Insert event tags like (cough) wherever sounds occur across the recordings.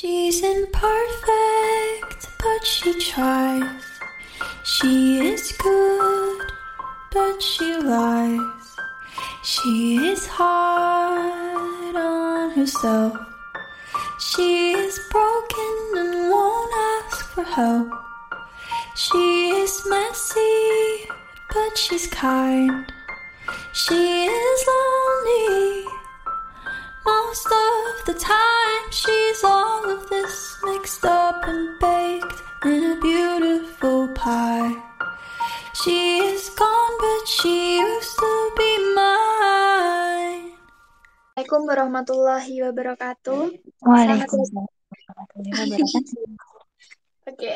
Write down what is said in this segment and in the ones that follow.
She's imperfect, but she tries. She is good, but she lies. She is hard on herself. She is broken and won't ask for help. She is messy, but she's kind. She is lonely most of the time. She's all of this mixed up and baked in a beautiful pie. She is gone, but she used to be mine. Assalamualaikum warahmatullahi wabarakatuh. Waalaikumsalam warahmatullahi wabarakatuh. (laughs) Oke,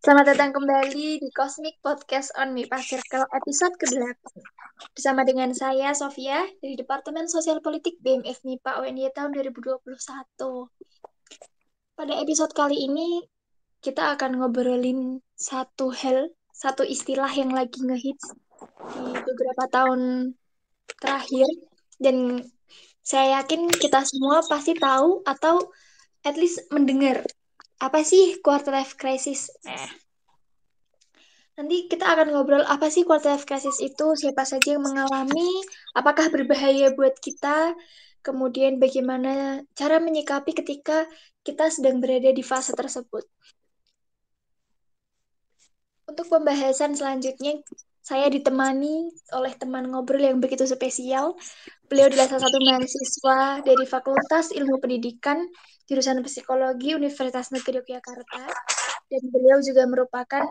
selamat datang kembali di Cosmic Podcast on MIPA Circle episode ke-8. Bersama dengan saya, Sofia, dari Departemen Sosial Politik BMF MIPA UNY tahun 2021. Pada episode kali ini, kita akan ngobrolin satu hal, satu istilah yang lagi ngehits di beberapa tahun terakhir. Dan saya yakin kita semua pasti tahu atau at least mendengar apa sih quarter life crisis. Nah, nanti kita akan ngobrol apa sih quarter life crisis itu, siapa saja yang mengalami, apakah berbahaya buat kita, kemudian bagaimana cara menyikapi ketika kita sedang berada di fase tersebut. Untuk pembahasan selanjutnya, saya ditemani oleh teman ngobrol yang begitu spesial. Beliau adalah salah satu mahasiswa dari Fakultas Ilmu Pendidikan jurusan Psikologi Universitas Negeri Yogyakarta dan beliau juga merupakan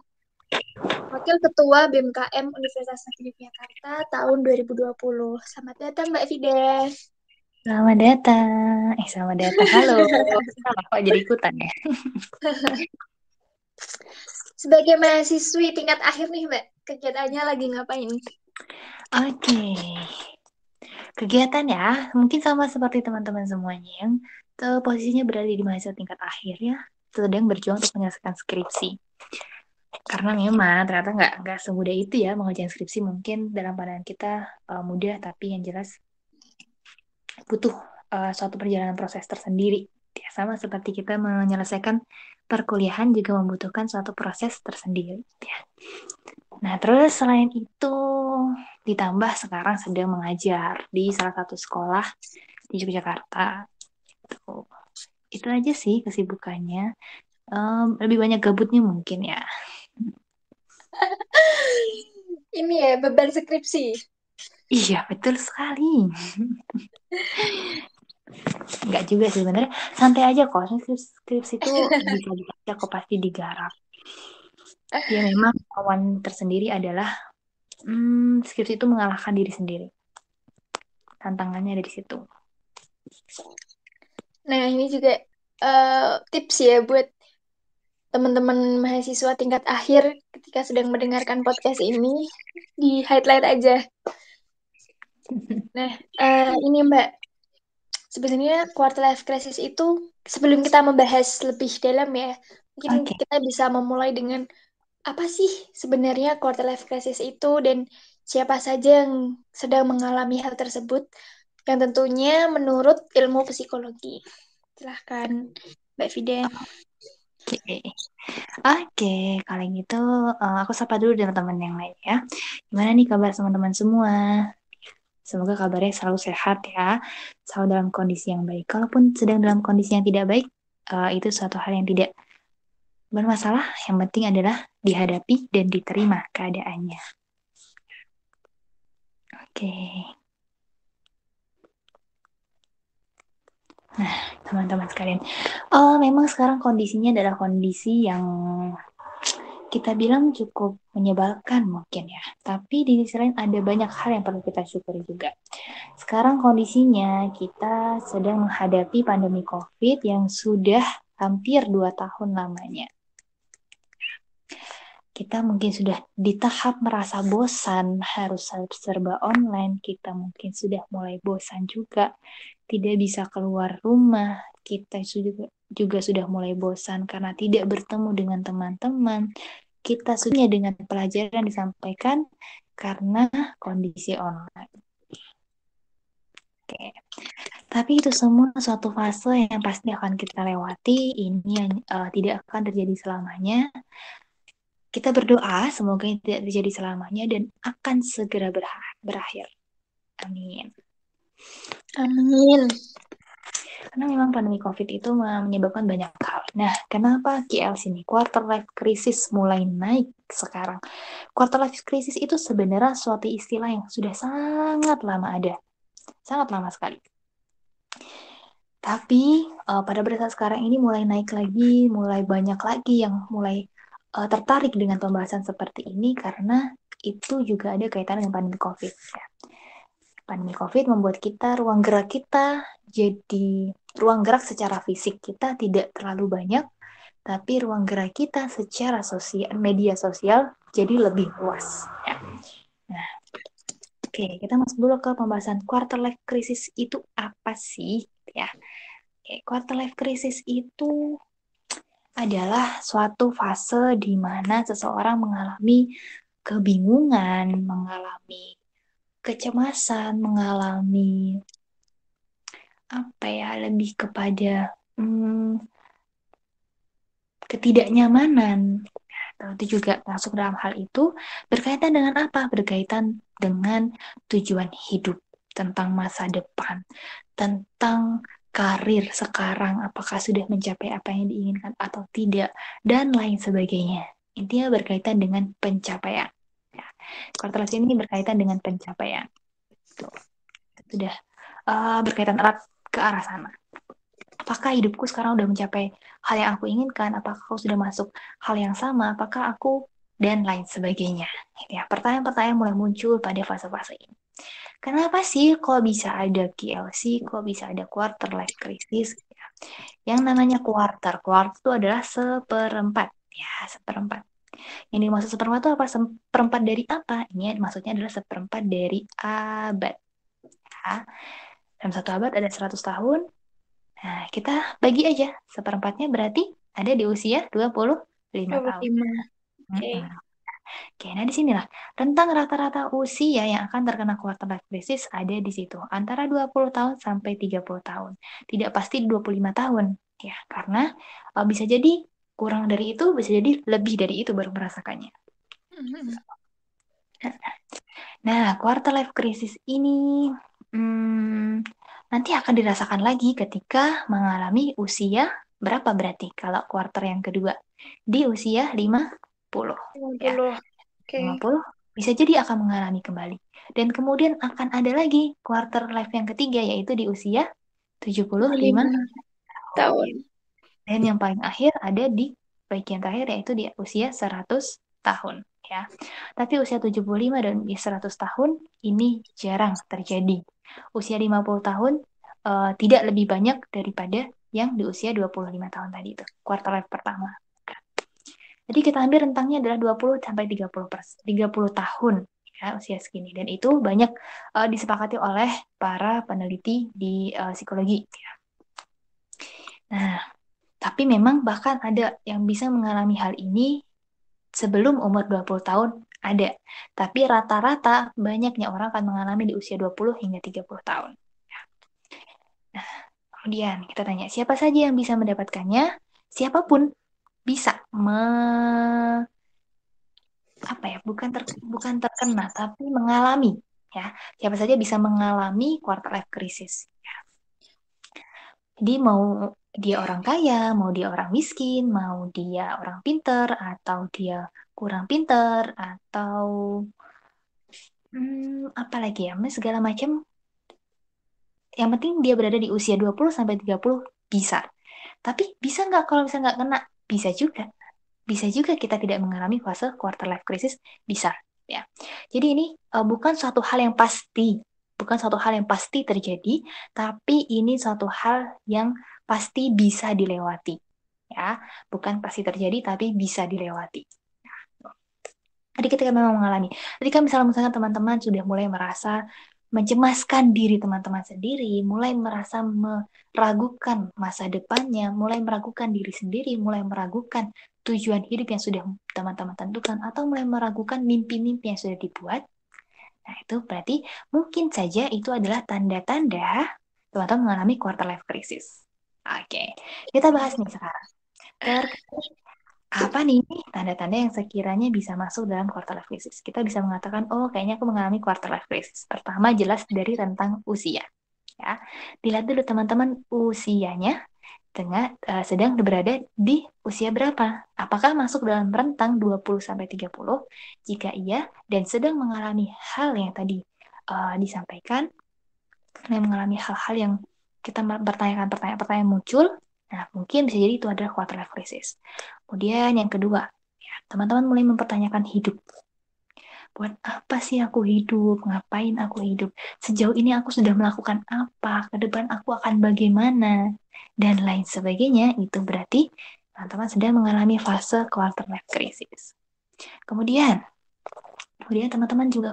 Wakil Ketua BMKM Universitas Negeri Yogyakarta tahun 2020. Selamat datang Mbak Fide. Selamat datang. Eh, selamat datang. Halo. Salah kok jadi ikutan ya? (laughs) Sebagai mahasiswi tingkat akhir nih Mbak, kegiatannya lagi ngapain? Oke. Kegiatan ya, mungkin sama seperti teman-teman semuanya yang posisinya berada di mahasiswa tingkat akhir ya, sedang berjuang untuk menyelesaikan skripsi. Karena memang ternyata nggak nggak semudah itu ya mengerjakan skripsi mungkin dalam pandangan kita uh, mudah tapi yang jelas butuh uh, suatu perjalanan proses tersendiri. Ya, sama seperti kita menyelesaikan perkuliahan juga membutuhkan suatu proses tersendiri. Ya. Nah, terus selain itu ditambah sekarang sedang mengajar di salah satu sekolah di Yogyakarta. Itu, itu aja sih kesibukannya. Um, lebih banyak gabutnya mungkin ya. (laughs) Ini ya, beban skripsi. Iya, betul sekali. Enggak juga sih sebenarnya. Santai aja kok. Skripsi, itu (laughs) bisa dibaca kok pasti digarap. Ya memang lawan tersendiri adalah hmm, skripsi itu mengalahkan diri sendiri. Tantangannya ada di situ. Nah, ini juga uh, tips ya buat teman-teman mahasiswa tingkat akhir ketika sedang mendengarkan podcast ini di highlight aja. Nah, uh, ini Mbak, sebenarnya quarter life crisis itu sebelum kita membahas lebih dalam ya, mungkin Oke. kita bisa memulai dengan apa sih sebenarnya quarter life crisis itu dan siapa saja yang sedang mengalami hal tersebut yang tentunya menurut ilmu psikologi. Silahkan Mbak Fide. Oke, oke. Kalau gitu uh, aku sapa dulu teman-teman yang lain ya. Gimana nih kabar teman-teman semua? Semoga kabarnya selalu sehat ya, selalu dalam kondisi yang baik. Kalaupun sedang dalam kondisi yang tidak baik, uh, itu suatu hal yang tidak bermasalah. Yang penting adalah dihadapi dan diterima keadaannya. Oke. Nah, (sighs) teman-teman sekalian, oh, memang sekarang kondisinya adalah kondisi yang kita bilang cukup menyebalkan mungkin ya. Tapi di sisi lain ada banyak hal yang perlu kita syukuri juga. Sekarang kondisinya kita sedang menghadapi pandemi COVID yang sudah hampir dua tahun lamanya. Kita mungkin sudah di tahap merasa bosan, harus serba online. Kita mungkin sudah mulai bosan juga, tidak bisa keluar rumah. Kita juga, juga sudah mulai bosan karena tidak bertemu dengan teman-teman. Kita sudah dengan pelajaran disampaikan karena kondisi online. Oke. Tapi itu semua suatu fase yang pasti akan kita lewati. Ini yang uh, tidak akan terjadi selamanya. Kita berdoa semoga ini tidak terjadi selamanya dan akan segera berakhir. Amin. Amin. Karena memang pandemi COVID itu menyebabkan banyak hal. Nah, kenapa KL sini quarter life crisis mulai naik sekarang? Quarter life crisis itu sebenarnya suatu istilah yang sudah sangat lama ada. Sangat lama sekali. Tapi uh, pada saat sekarang ini mulai naik lagi, mulai banyak lagi yang mulai uh, tertarik dengan pembahasan seperti ini karena itu juga ada kaitan dengan pandemi COVID. Ya. Pandemi COVID membuat kita ruang gerak kita jadi ruang gerak secara fisik kita tidak terlalu banyak, tapi ruang gerak kita secara sosial media sosial jadi lebih luas. Ya. Nah, oke kita masuk dulu ke pembahasan quarter life crisis itu apa sih? Ya, oke, quarter life crisis itu adalah suatu fase di mana seseorang mengalami kebingungan, mengalami kecemasan, mengalami apa ya lebih kepada hmm, ketidaknyamanan. Nah, itu juga masuk dalam hal itu berkaitan dengan apa? Berkaitan dengan tujuan hidup, tentang masa depan, tentang karir sekarang, apakah sudah mencapai apa yang diinginkan atau tidak, dan lain sebagainya. Intinya berkaitan dengan pencapaian. Life ini berkaitan dengan pencapaian. Tuh. Sudah uh, berkaitan erat ke arah sana. Apakah hidupku sekarang sudah mencapai hal yang aku inginkan? Apakah aku sudah masuk hal yang sama? Apakah aku dan lain sebagainya. Ya, pertanyaan-pertanyaan mulai muncul pada fase-fase ini. Kenapa sih kok bisa ada KLC, kok bisa ada quarter life crisis? Ya. Yang namanya quarter, quarter itu adalah seperempat, ya seperempat. Yang dimaksud seperempat itu apa? Seperempat dari apa? Ini maksudnya adalah seperempat dari abad. Ya. Dalam satu abad ada 100 tahun. Nah, kita bagi aja. Seperempatnya berarti ada di usia 25 25. tahun. Oke. Okay. Oke, nah di sinilah tentang rata-rata usia yang akan terkena quarter life crisis ada di situ antara 20 tahun sampai 30 tahun. Tidak pasti 25 tahun ya, karena uh, bisa jadi kurang dari itu, bisa jadi lebih dari itu baru merasakannya. Nah, quarter life crisis ini hmm, nanti akan dirasakan lagi ketika mengalami usia berapa berarti kalau quarter yang kedua? Di usia 5 50. 50. Ya. Okay. 50 bisa jadi akan mengalami kembali. Dan kemudian akan ada lagi quarter life yang ketiga yaitu di usia 75 tahun. Dan yang paling akhir ada di bagian terakhir yaitu di usia 100 tahun ya. Tapi usia 75 dan 100 tahun ini jarang terjadi. Usia 50 tahun uh, tidak lebih banyak daripada yang di usia 25 tahun tadi itu, quarter life pertama. Jadi kita ambil rentangnya adalah 20 sampai 30 pers 30 tahun ya usia segini dan itu banyak uh, disepakati oleh para peneliti di uh, psikologi ya. Nah, tapi memang bahkan ada yang bisa mengalami hal ini sebelum umur 20 tahun ada. Tapi rata-rata banyaknya orang akan mengalami di usia 20 hingga 30 tahun. Nah, kemudian kita tanya, siapa saja yang bisa mendapatkannya? Siapa pun bisa me apa ya bukan ter, bukan terkena tapi mengalami ya siapa saja bisa mengalami quarter life crisis ya. jadi mau dia orang kaya mau dia orang miskin mau dia orang pinter atau dia kurang pinter atau hmm, apa lagi ya segala macam yang penting dia berada di usia 20 sampai 30 bisa tapi bisa nggak kalau bisa nggak kena bisa juga. Bisa juga kita tidak mengalami fase quarter life crisis, bisa. ya. Jadi ini uh, bukan suatu hal yang pasti, bukan suatu hal yang pasti terjadi, tapi ini suatu hal yang pasti bisa dilewati. Ya, bukan pasti terjadi tapi bisa dilewati. Jadi ketika memang mengalami, ketika misalnya misalnya teman-teman sudah mulai merasa mencemaskan diri teman-teman sendiri, mulai merasa meragukan masa depannya, mulai meragukan diri sendiri, mulai meragukan tujuan hidup yang sudah teman-teman tentukan, atau mulai meragukan mimpi-mimpi yang sudah dibuat. Nah, itu berarti mungkin saja itu adalah tanda-tanda teman-teman mengalami quarter life crisis. Oke, kita bahas nih sekarang. Terkait apa nih tanda-tanda yang sekiranya bisa masuk dalam quarter life crisis? Kita bisa mengatakan, oh kayaknya aku mengalami quarter life crisis. Pertama jelas dari rentang usia. Ya, dilihat dulu teman-teman usianya tengah uh, sedang berada di usia berapa? Apakah masuk dalam rentang 20 sampai 30? Jika iya dan sedang mengalami hal yang tadi uh, disampaikan, yang mengalami hal-hal yang kita bertanyakan pertanyaan-pertanyaan muncul, nah mungkin bisa jadi itu adalah quarter life crisis. Kemudian yang kedua, ya, teman-teman mulai mempertanyakan hidup. Buat apa sih aku hidup? Ngapain aku hidup? Sejauh ini aku sudah melakukan apa? Ke depan aku akan bagaimana? Dan lain sebagainya. Itu berarti teman-teman sedang mengalami fase quarter life crisis. Kemudian, kemudian teman-teman juga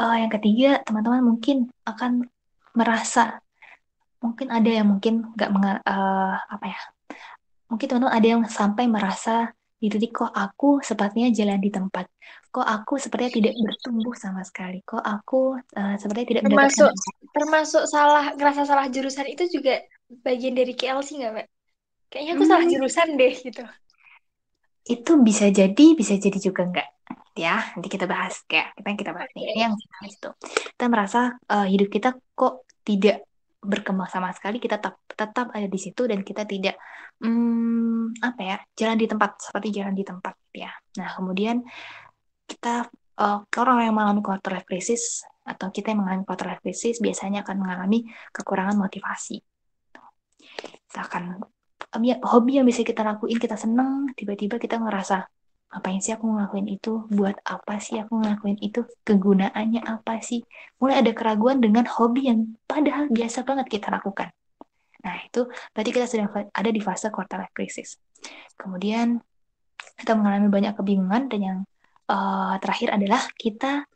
uh, yang ketiga, teman-teman mungkin akan merasa mungkin ada yang mungkin nggak uh, apa ya mungkin teman-teman ada yang sampai merasa di titik kok aku sepertinya jalan di tempat? Kok aku sepertinya tidak bertumbuh sama sekali? Kok aku uh, sepertinya tidak termasuk termasuk salah ngerasa salah jurusan itu juga bagian dari KLC nggak mbak? Kayaknya aku hmm. salah jurusan deh gitu. Itu bisa jadi bisa jadi juga enggak ya nanti kita bahas kayak kita kita bahas okay. nih yang itu. Kita merasa uh, hidup kita kok tidak berkembang sama sekali kita tetap tetap ada di situ dan kita tidak hmm, apa ya jalan di tempat seperti jalan di tempat ya. Nah kemudian kita uh, orang yang mengalami quarter life crisis atau kita yang mengalami quarter life crisis biasanya akan mengalami kekurangan motivasi. Kita akan ya, hobi yang bisa kita lakuin kita seneng tiba-tiba kita ngerasa ngapain sih aku ngelakuin itu? Buat apa sih aku ngelakuin itu? Kegunaannya apa sih? Mulai ada keraguan dengan hobi yang padahal biasa banget kita lakukan. Nah itu berarti kita sedang ada di fase quarter life crisis. Kemudian kita mengalami banyak kebingungan dan yang uh, terakhir adalah kita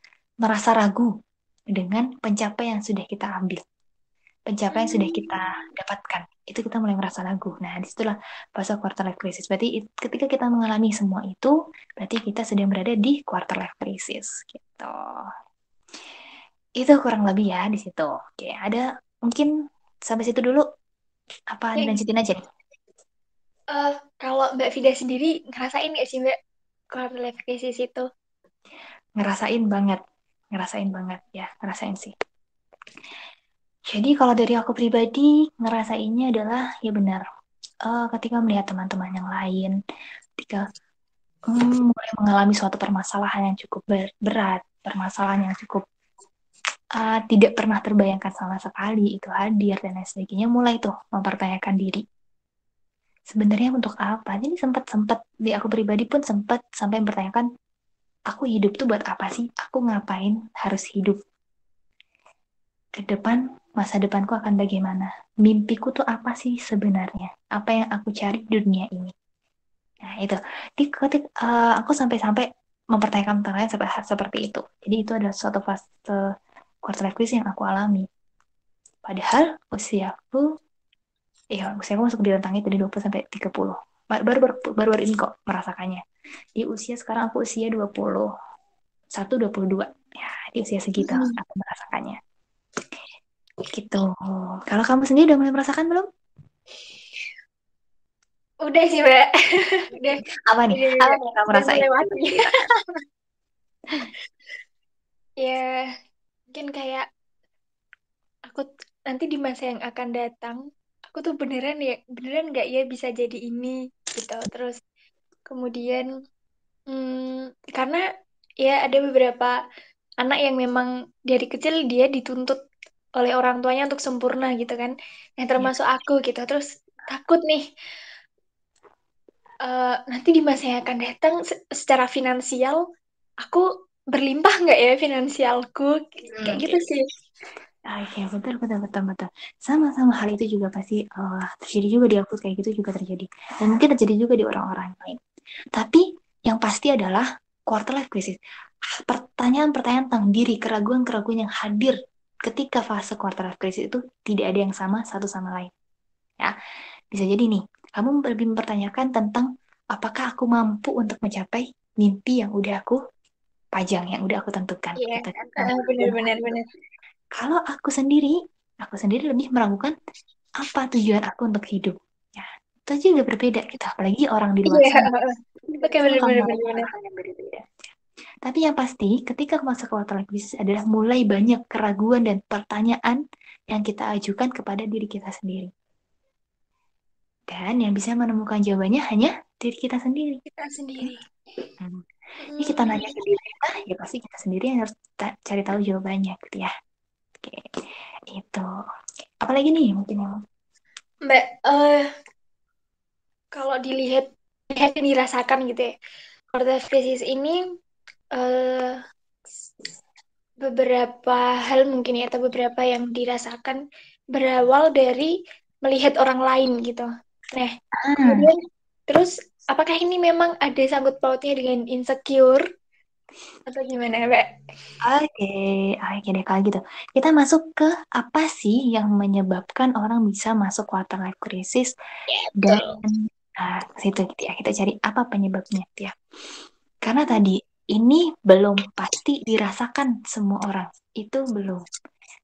merasa ragu dengan pencapaian yang sudah kita ambil. Pencapaian yang sudah kita dapatkan itu kita mulai merasa ragu. Nah di situlah fase quarter life crisis. Berarti ketika kita mengalami semua itu berarti kita sedang berada di quarter life crisis gitu. Itu kurang lebih ya di situ. Oke ada mungkin sampai situ dulu. Apa okay. lanjutin aja? Nih uh, kalau Mbak Vida sendiri ngerasain nggak sih Mbak quarter life crisis itu? Ngerasain banget. Ngerasain banget. Ya ngerasain sih jadi kalau dari aku pribadi ngerasainnya adalah ya benar uh, ketika melihat teman-teman yang lain, ketika um, mulai mengalami suatu permasalahan yang cukup ber berat, permasalahan yang cukup uh, tidak pernah terbayangkan sama sekali itu hadir dan lain sebagainya, mulai tuh mempertanyakan diri. Sebenarnya untuk apa? Jadi sempat sempat di aku pribadi pun sempat sampai mempertanyakan, aku hidup tuh buat apa sih? Aku ngapain harus hidup? Ke depan masa depanku akan bagaimana? Mimpiku tuh apa sih sebenarnya? Apa yang aku cari di dunia ini? Nah, itu. Di ketik uh, aku sampai-sampai mempertanyakan pertanyaan seperti, seperti itu. Jadi itu adalah suatu fase quarter life crisis yang aku alami. Padahal usiaku ya usiaku masuk di rentang itu di 20 sampai 30. Baru baru baru, baru ini kok merasakannya. Di usia sekarang aku usia 20 1 22. Ya, di usia segitu hmm. aku merasakannya. Gitu. Kalau kamu sendiri udah mulai merasakan belum? Udah sih, Mbak. (laughs) udah. Apa nih? Udah, Apa yang kamu rasain? (laughs) ya, mungkin kayak aku nanti di masa yang akan datang, aku tuh beneran ya, beneran nggak ya bisa jadi ini gitu. Terus kemudian hmm, karena ya ada beberapa anak yang memang dari kecil dia dituntut oleh orang tuanya untuk sempurna gitu kan yang termasuk yeah. aku gitu terus takut nih uh, nanti di masa yang akan datang secara finansial aku berlimpah nggak ya finansialku hmm, kayak gitu sih Ah, ya betul betul betul betul. Sama-sama hal itu juga pasti uh, terjadi juga di aku kayak gitu juga terjadi. Dan mungkin terjadi juga di orang-orang lain. Tapi yang pasti adalah quarter life crisis. Pertanyaan-pertanyaan tentang diri, keraguan-keraguan yang hadir ketika fase quarter life crisis itu tidak ada yang sama satu sama lain. Ya, bisa jadi nih, kamu lebih mempertanyakan tentang apakah aku mampu untuk mencapai mimpi yang udah aku pajang, yang udah aku tentukan. Iya, yeah, benar-benar benar. Kalau aku sendiri aku sendiri lebih meragukan apa tujuan aku untuk hidup. Ya, itu aja udah berbeda gitu. Apalagi orang di luar Iya. sana. (laughs) Oke, Itu bener, Tapi yang pasti, ketika masa quarter life crisis adalah mulai banyak keraguan dan pertanyaan yang kita ajukan kepada diri kita sendiri. Dan yang bisa menemukan jawabannya hanya diri kita sendiri. Kita sendiri. Hmm. Ini kita nanya ke diri kita, ya pasti kita sendiri yang harus cari tahu jawabannya gitu ya. Oke, itu. Apalagi nih mungkin yang Mbak, eh kalau dilihat lihat dan dirasakan gitu ya, quarter crisis ini eh beberapa hal mungkin ya atau beberapa yang dirasakan berawal dari melihat orang lain gitu. Nah, Ah, kemudian terus apakah ini memang ada sangkut pautnya dengan insecure atau gimana, Mbak? Oke, oke deh kalau gitu. Kita masuk ke apa sih yang menyebabkan orang bisa masuk quarter life crisis dan ah, situ gitu ya. Kita cari apa penyebabnya ya. Karena tadi ini belum pasti dirasakan semua orang. Itu belum.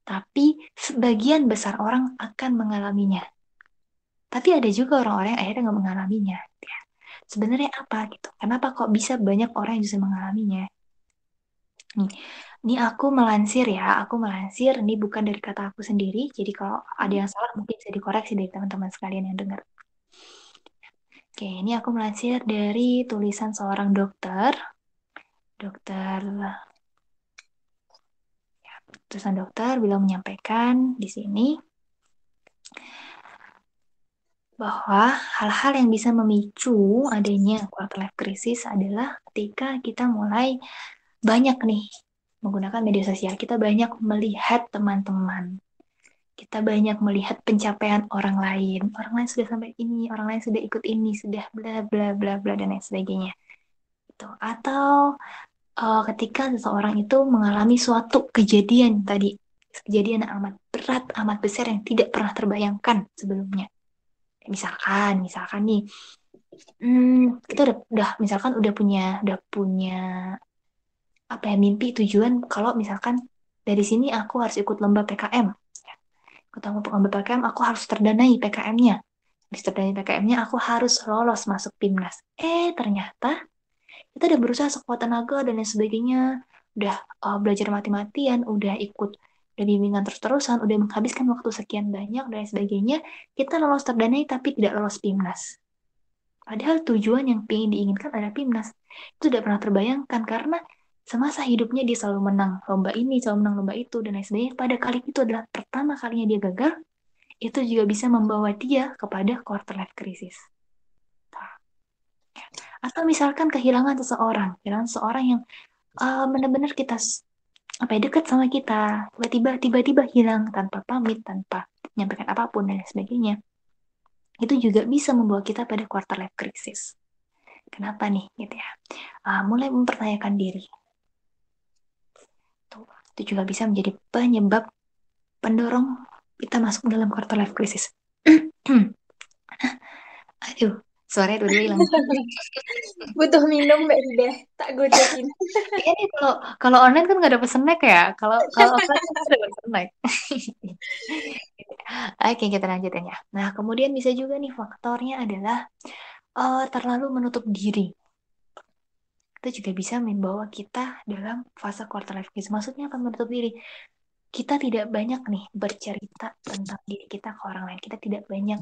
Tapi sebagian besar orang akan mengalaminya. Tapi ada juga orang-orang yang akhirnya nggak mengalaminya. gitu ya. Sebenarnya apa gitu? Kenapa kok bisa banyak orang yang bisa mengalaminya? Nih, ini aku melansir ya, aku melansir, ini bukan dari kata aku sendiri, jadi kalau ada yang salah mungkin bisa dikoreksi dari teman-teman sekalian yang dengar. Oke, ini aku melansir dari tulisan seorang dokter, dokter, ya, tulisan dokter beliau menyampaikan di sini bahwa hal-hal yang bisa memicu adanya quarter life crisis adalah ketika kita mulai banyak nih menggunakan media sosial, kita banyak melihat teman-teman, kita banyak melihat pencapaian orang lain, orang lain sudah sampai ini, orang lain sudah ikut ini, sudah bla bla bla bla dan lain sebagainya. Gitu. Atau uh, ketika seseorang itu mengalami suatu kejadian tadi, kejadian yang amat berat, amat besar yang tidak pernah terbayangkan sebelumnya. Misalkan, misalkan nih, hmm, kita udah, udah misalkan udah punya, udah punya apa ya mimpi tujuan kalau misalkan dari sini aku harus ikut lomba PKM ketemu lomba PKM aku harus terdanai PKM-nya di terdanai PKM-nya aku harus lolos masuk timnas eh ternyata kita udah berusaha sekuat tenaga dan lain sebagainya udah uh, belajar mati-matian udah ikut udah bimbingan terus-terusan udah menghabiskan waktu sekian banyak dan lain sebagainya kita lolos terdanai tapi tidak lolos timnas padahal tujuan yang ingin diinginkan adalah timnas itu tidak pernah terbayangkan karena semasa hidupnya dia selalu menang lomba ini, selalu menang lomba itu, dan lain sebagainya. Pada kali itu adalah pertama kalinya dia gagal, itu juga bisa membawa dia kepada quarter life crisis. Atau misalkan kehilangan seseorang, kehilangan seseorang yang uh, benar-benar kita apa ya dekat sama kita, tiba-tiba tiba-tiba hilang tanpa pamit, tanpa menyampaikan apa pun dan sebagainya. Itu juga bisa membawa kita pada quarter life crisis. Kenapa nih gitu ya? Uh, mulai mempertanyakan diri, itu juga bisa menjadi penyebab pendorong kita masuk dalam quarter life crisis. (clears throat) Aduh, suaranya dulu hilang. (laughs) Butuh minum Mbak Rida, tak godakin. (laughs) Iya nih kalau kalau online kan nggak ada pesen snack ya. Kalau kalau offline kan ada pesen snack. (laughs) Oke, kita lanjutin ya. Nah, kemudian bisa juga nih faktornya adalah uh, terlalu menutup diri itu juga bisa membawa kita dalam fase quarter life crisis. Maksudnya apa menutup diri? Kita tidak banyak nih bercerita tentang diri kita ke orang lain. Kita tidak banyak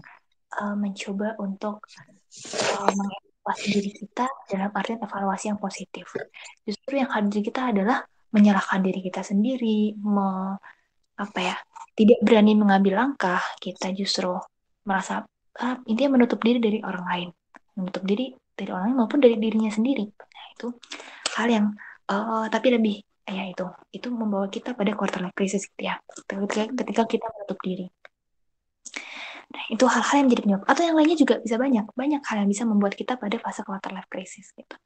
uh, mencoba untuk uh, mengevaluasi diri kita dalam artian evaluasi yang positif. Justru yang hadir kita adalah menyalahkan diri kita sendiri, me, apa ya, tidak berani mengambil langkah. Kita justru merasa ah, intinya menutup diri dari orang lain, menutup diri dari orang lain maupun dari dirinya sendiri itu hal yang uh, tapi lebih ya itu itu membawa kita pada quarter life crisis ya ketika, ketika kita menutup diri nah itu hal-hal yang menjadi penyebab atau yang lainnya juga bisa banyak banyak hal yang bisa membuat kita pada fase quarter life crisis gitu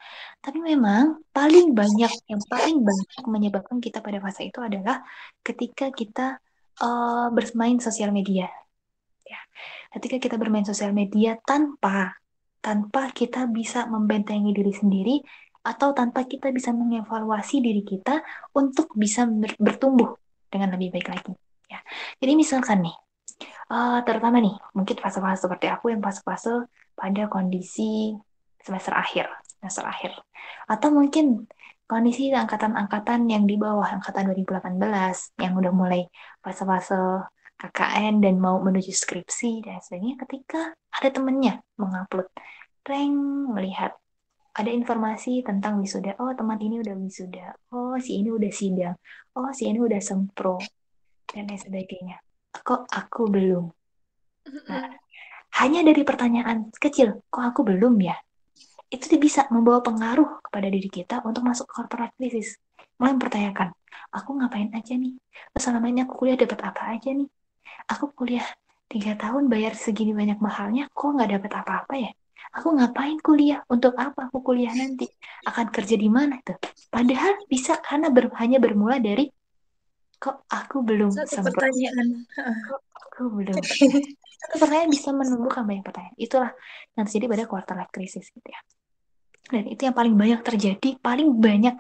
tapi memang paling banyak yang paling banyak menyebabkan kita pada fase itu adalah ketika kita uh, bermain sosial media ya ketika kita bermain sosial media tanpa tanpa kita bisa membentengi diri sendiri atau tanpa kita bisa mengevaluasi diri kita untuk bisa ber bertumbuh dengan lebih baik lagi. Ya. Jadi misalkan nih, uh, terutama nih, mungkin fase-fase seperti aku yang fase-fase pada kondisi semester akhir, semester akhir. Atau mungkin kondisi angkatan-angkatan yang di bawah, angkatan 2018, yang udah mulai fase-fase KKN dan mau menuju skripsi dan sebagainya ketika ada temennya mengupload rank melihat ada informasi tentang wisuda oh teman ini udah wisuda. Oh si ini udah sidang. Oh si ini udah sempro. Dan lain sebagainya kok aku belum? Nah hanya dari pertanyaan kecil kok aku belum ya? Itu bisa membawa pengaruh kepada diri kita untuk masuk ke corporate crisis. Mulai mempertanyakan aku ngapain aja nih? Selama ini aku kuliah dapat apa aja nih? Aku kuliah tiga tahun bayar segini banyak mahalnya kok nggak dapat apa-apa ya? Aku ngapain kuliah? Untuk apa aku kuliah nanti? Akan kerja di mana tuh? Padahal bisa karena ber, hanya bermula dari kok aku belum satu pertanyaan kok aku belum satu pertanyaan bisa menumbuhkan banyak pertanyaan itulah yang terjadi pada quarter life crisis gitu ya dan itu yang paling banyak terjadi paling banyak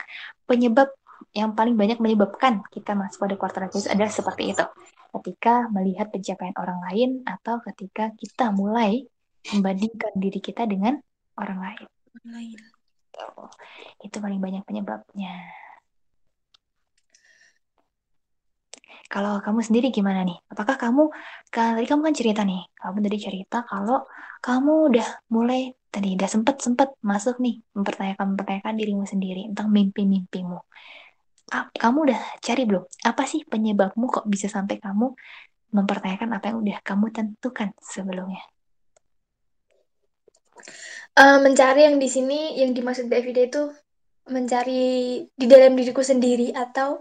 penyebab yang paling banyak menyebabkan kita masuk pada quarter life crisis adalah seperti itu ketika melihat pencapaian orang lain atau ketika kita mulai membandingkan diri kita dengan orang lain. Orang lain. Itu paling banyak penyebabnya. Kalau kamu sendiri gimana nih? Apakah kamu, tadi kamu kan cerita nih, kamu tadi cerita kalau kamu udah mulai tadi udah sempet sempet masuk nih mempertanyakan mempertanyakan dirimu sendiri tentang mimpi-mimpimu kamu udah cari belum? Apa sih penyebabmu kok bisa sampai kamu mempertanyakan apa yang udah kamu tentukan sebelumnya? Uh, mencari yang di sini, yang dimaksud Davida itu mencari di dalam diriku sendiri atau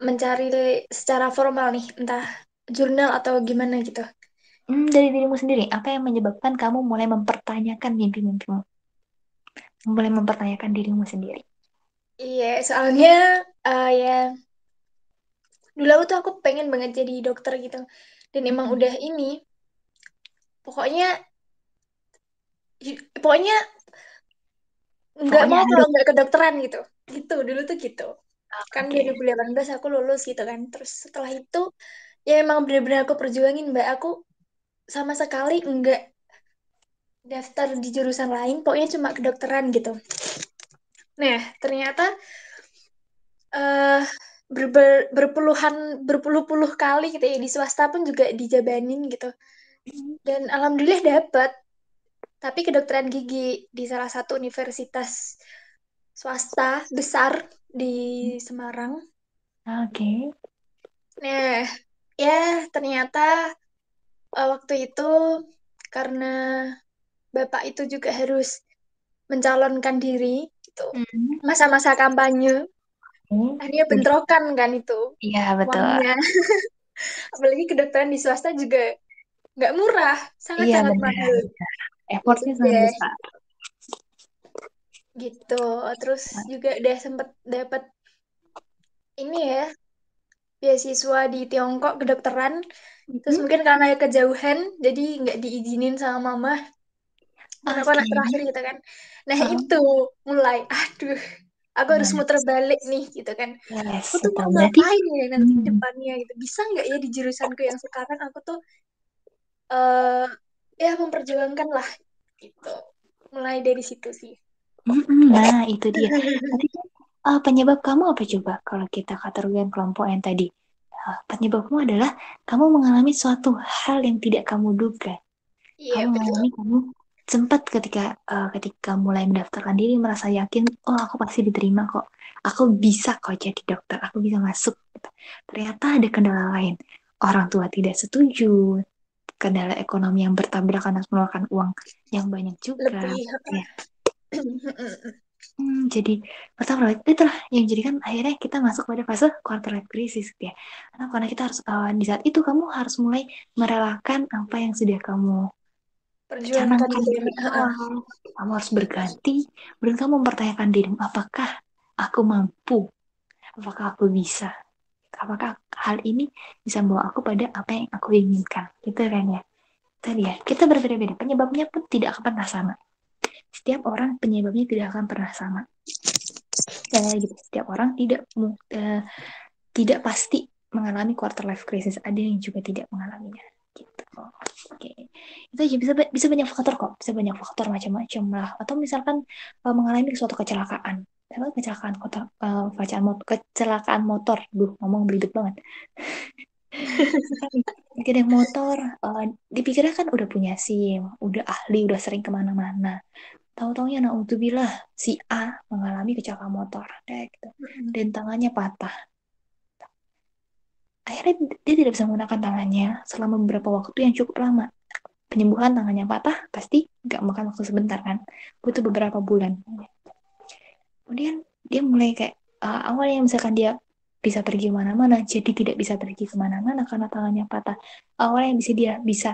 mencari secara formal nih, entah jurnal atau gimana gitu. Hmm, dari dirimu sendiri, apa yang menyebabkan kamu mulai mempertanyakan mimpi-mimpimu? Mulai mempertanyakan dirimu sendiri. Iya, soalnya uh, ya dulu tuh aku pengen banget jadi dokter gitu dan emang hmm. udah ini pokoknya pokoknya nggak mau kalau nggak kedokteran gitu gitu dulu tuh gitu kan okay. 2018 aku lulus gitu kan. Terus setelah itu ya emang benar-benar aku perjuangin mbak. Aku sama sekali enggak daftar di jurusan lain pokoknya cuma kedokteran gitu. Nah ternyata uh, ber, ber, berpuluhan berpuluh-puluh kali gitu ya di swasta pun juga dijabanin gitu. Dan alhamdulillah dapat tapi kedokteran gigi di salah satu universitas swasta besar di Semarang oke okay. nah ya ternyata uh, waktu itu karena bapak itu juga harus mencalonkan diri gitu mm-hmm. masa-masa kampanye Hmm. Akhirnya bentrokan kan itu. Iya betul. (laughs) Apalagi kedokteran di swasta juga nggak murah, sangat-sangat iya, mahal. Effortnya sangat yeah. besar. Gitu. Terus nah. juga udah sempet dapat ini ya beasiswa di Tiongkok kedokteran. Mm-hmm. Terus mungkin karena kejauhan, jadi nggak diizinin sama mama. Karena okay. anak terakhir gitu kan. Nah -huh. itu mulai, aduh aku harus muter balik nih gitu kan yes, aku tuh mau ngapain ya nanti hmm. depannya gitu bisa nggak ya di jurusanku yang sekarang aku tuh uh, ya memperjuangkan lah gitu mulai dari situ sih nah itu dia. Nanti, uh, penyebab kamu apa coba? Kalau kita kategorikan kelompok yang tadi. Uh, penyebabmu adalah kamu mengalami suatu hal yang tidak kamu duga. Iya, kamu mengalami kamu sempat ketika uh, ketika mulai mendaftarkan diri merasa yakin oh aku pasti diterima kok. Aku bisa kok jadi dokter. Aku bisa masuk. Gitu. ternyata ada kendala lain. Orang tua tidak setuju. Kendala ekonomi yang bertabrakan harus mengeluarkan uang yang banyak juga. Lebih. ya. Hmm, jadi pertama itulah yang jadikan akhirnya kita masuk pada fase quarter life crisis gitu ya. Karena karena kita harus uh, di saat itu kamu harus mulai merelakan apa yang sudah kamu perjuangan kamu harus berganti dan kamu mempertanyakan dirimu apakah aku mampu? Apakah aku bisa? Apakah hal ini bisa membawa aku pada apa yang aku inginkan? Gitu kan ya. Tadi ya kita berbeda-beda. Penyebabnya pun tidak akan pernah sama setiap orang penyebabnya tidak akan pernah sama ya gitu setiap orang tidak uh, tidak pasti mengalami quarter life crisis, ada yang juga tidak mengalaminya. Gitu. Oke, itu aja bisa bisa banyak faktor kok, bisa banyak faktor macam-macam lah. Atau misalkan uh, mengalami suatu kecelakaan, misalkan kecelakaan kecelakaan motor, kecelakaan motor, duh ngomong belibet banget. (laughs) Mungkin yang motor, uh, dipikirnya kan udah punya SIM, udah ahli, udah sering ke mana-mana. Tahu-taunya naudzubillah si A mengalami kecelakaan motor, deh, gitu. dan tangannya patah. Akhirnya dia tidak bisa menggunakan tangannya selama beberapa waktu yang cukup lama. Penyembuhan tangannya patah pasti nggak makan waktu sebentar kan, butuh beberapa bulan. Kemudian dia mulai kayak uh, awalnya misalkan dia bisa pergi ke mana-mana, jadi tidak bisa pergi ke mana-mana karena tangannya patah. Awalnya bisa dia bisa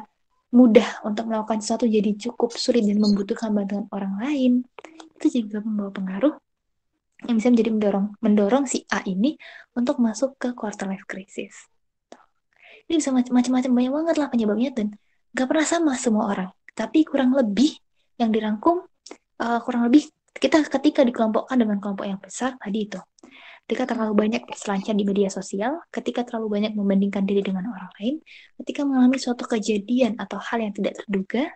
mudah untuk melakukan sesuatu jadi cukup sulit dan membutuhkan bantuan orang lain, itu juga membawa pengaruh yang bisa menjadi mendorong mendorong si A ini untuk masuk ke quarter life crisis. Ini bisa macam-macam banyak banget lah penyebabnya dan gak pernah sama semua orang. Tapi kurang lebih yang dirangkum uh, kurang lebih kita ketika dikelompokkan dengan kelompok yang besar tadi itu ketika terlalu banyak berselancar di media sosial, ketika terlalu banyak membandingkan diri dengan orang lain, ketika mengalami suatu kejadian atau hal yang tidak terduga,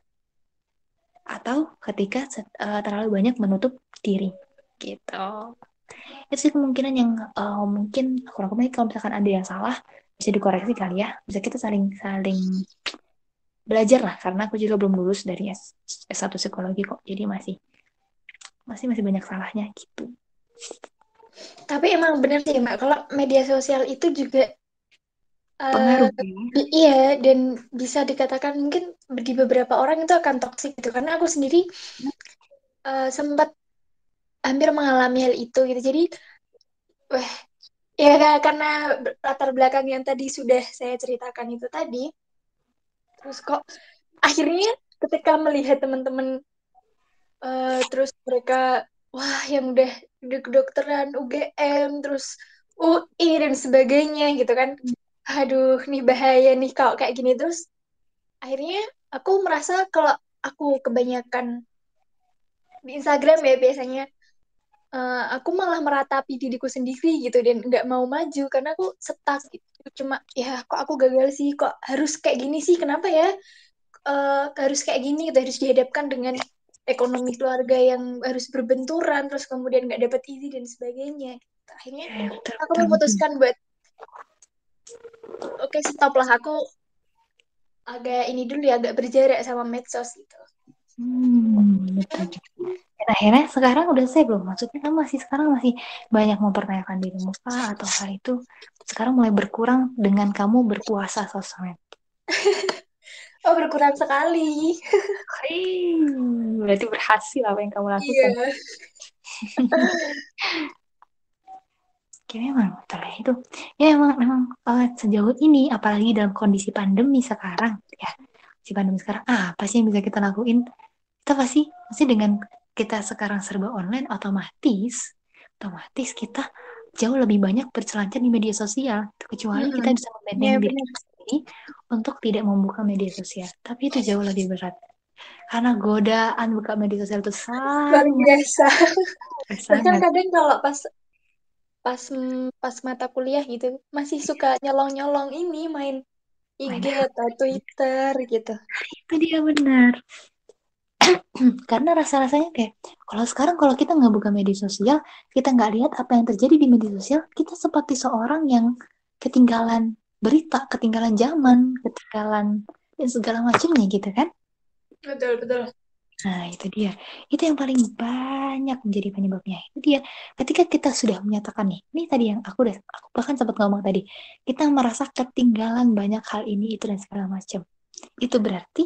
atau ketika uh, terlalu banyak menutup diri, gitu. Itu sih kemungkinan yang uh, mungkin kurang lebih kalau misalkan ada yang salah bisa dikoreksi kali ya, bisa kita saling saling belajar lah karena aku juga belum lulus dari S S1 psikologi kok, jadi masih masih masih banyak salahnya gitu. Tapi emang benar sih Mbak, kalau media sosial itu juga pengaruh uh, iya dan bisa dikatakan mungkin bagi beberapa orang itu akan toksik gitu. Karena aku sendiri uh, sempat hampir mengalami hal itu gitu. Jadi wah ya karena latar belakang yang tadi sudah saya ceritakan itu tadi terus kok akhirnya ketika melihat teman-teman uh, terus mereka wah yang udah udah kedokteran UGM terus UI dan sebagainya gitu kan. Aduh nih bahaya nih kalau kayak gini. Terus akhirnya aku merasa kalau aku kebanyakan di Instagram ya biasanya uh, aku malah meratapi diriku sendiri gitu dan nggak mau maju karena aku stuck gitu. Cuma ya kok aku gagal sih? Kok harus kayak gini sih? Kenapa ya uh, harus kayak gini gitu? Harus dihadapkan dengan ekonomi keluarga yang harus berbenturan terus kemudian nggak dapat isi dan sebagainya. Akhirnya ya, betul, aku memutuskan buat oke okay, stop lah. Aku agak ini dulu ya agak berjarak sama medsos gitu. Hmm. Dan akhirnya sekarang udah saya belum maksudnya kan masih sekarang masih banyak mempertanyakan dirimu kah atau hal itu. Sekarang mulai berkurang dengan kamu berpuasa sosmed (laughs) Oh berkurang sekali. Hei, berarti berhasil apa yang kamu lakukan. Iya. Oke, memang betul ya itu. Ya memang memang uh, sejauh ini, apalagi dalam kondisi pandemi sekarang, ya, si pandemi sekarang, ah, apa sih yang bisa kita lakuin? Kita pasti, pasti dengan kita sekarang serba online, otomatis, otomatis kita jauh lebih banyak berselancar di media sosial. Kecuali hmm. kita bisa membanding ya, diri untuk tidak membuka media sosial. Tapi itu jauh lebih berat. Karena godaan buka media sosial itu sangat biasa. (laughs) Bahkan kadang kalau pas pas pas mata kuliah gitu masih suka nyolong-nyolong ini main IG atau Twitter gitu. Itu dia benar. (clears throat) Karena rasa-rasanya kayak kalau sekarang kalau kita nggak buka media sosial, kita nggak lihat apa yang terjadi di media sosial, kita seperti seorang yang ketinggalan berita, ketinggalan zaman, ketinggalan ya segala macamnya gitu kan? Betul, betul. Nah, itu dia. Itu yang paling banyak menjadi penyebabnya. Itu dia. Ketika kita sudah menyatakan nih, ini tadi yang aku udah, aku bahkan sempat ngomong tadi, kita merasa ketinggalan banyak hal ini, itu dan segala macam. Itu berarti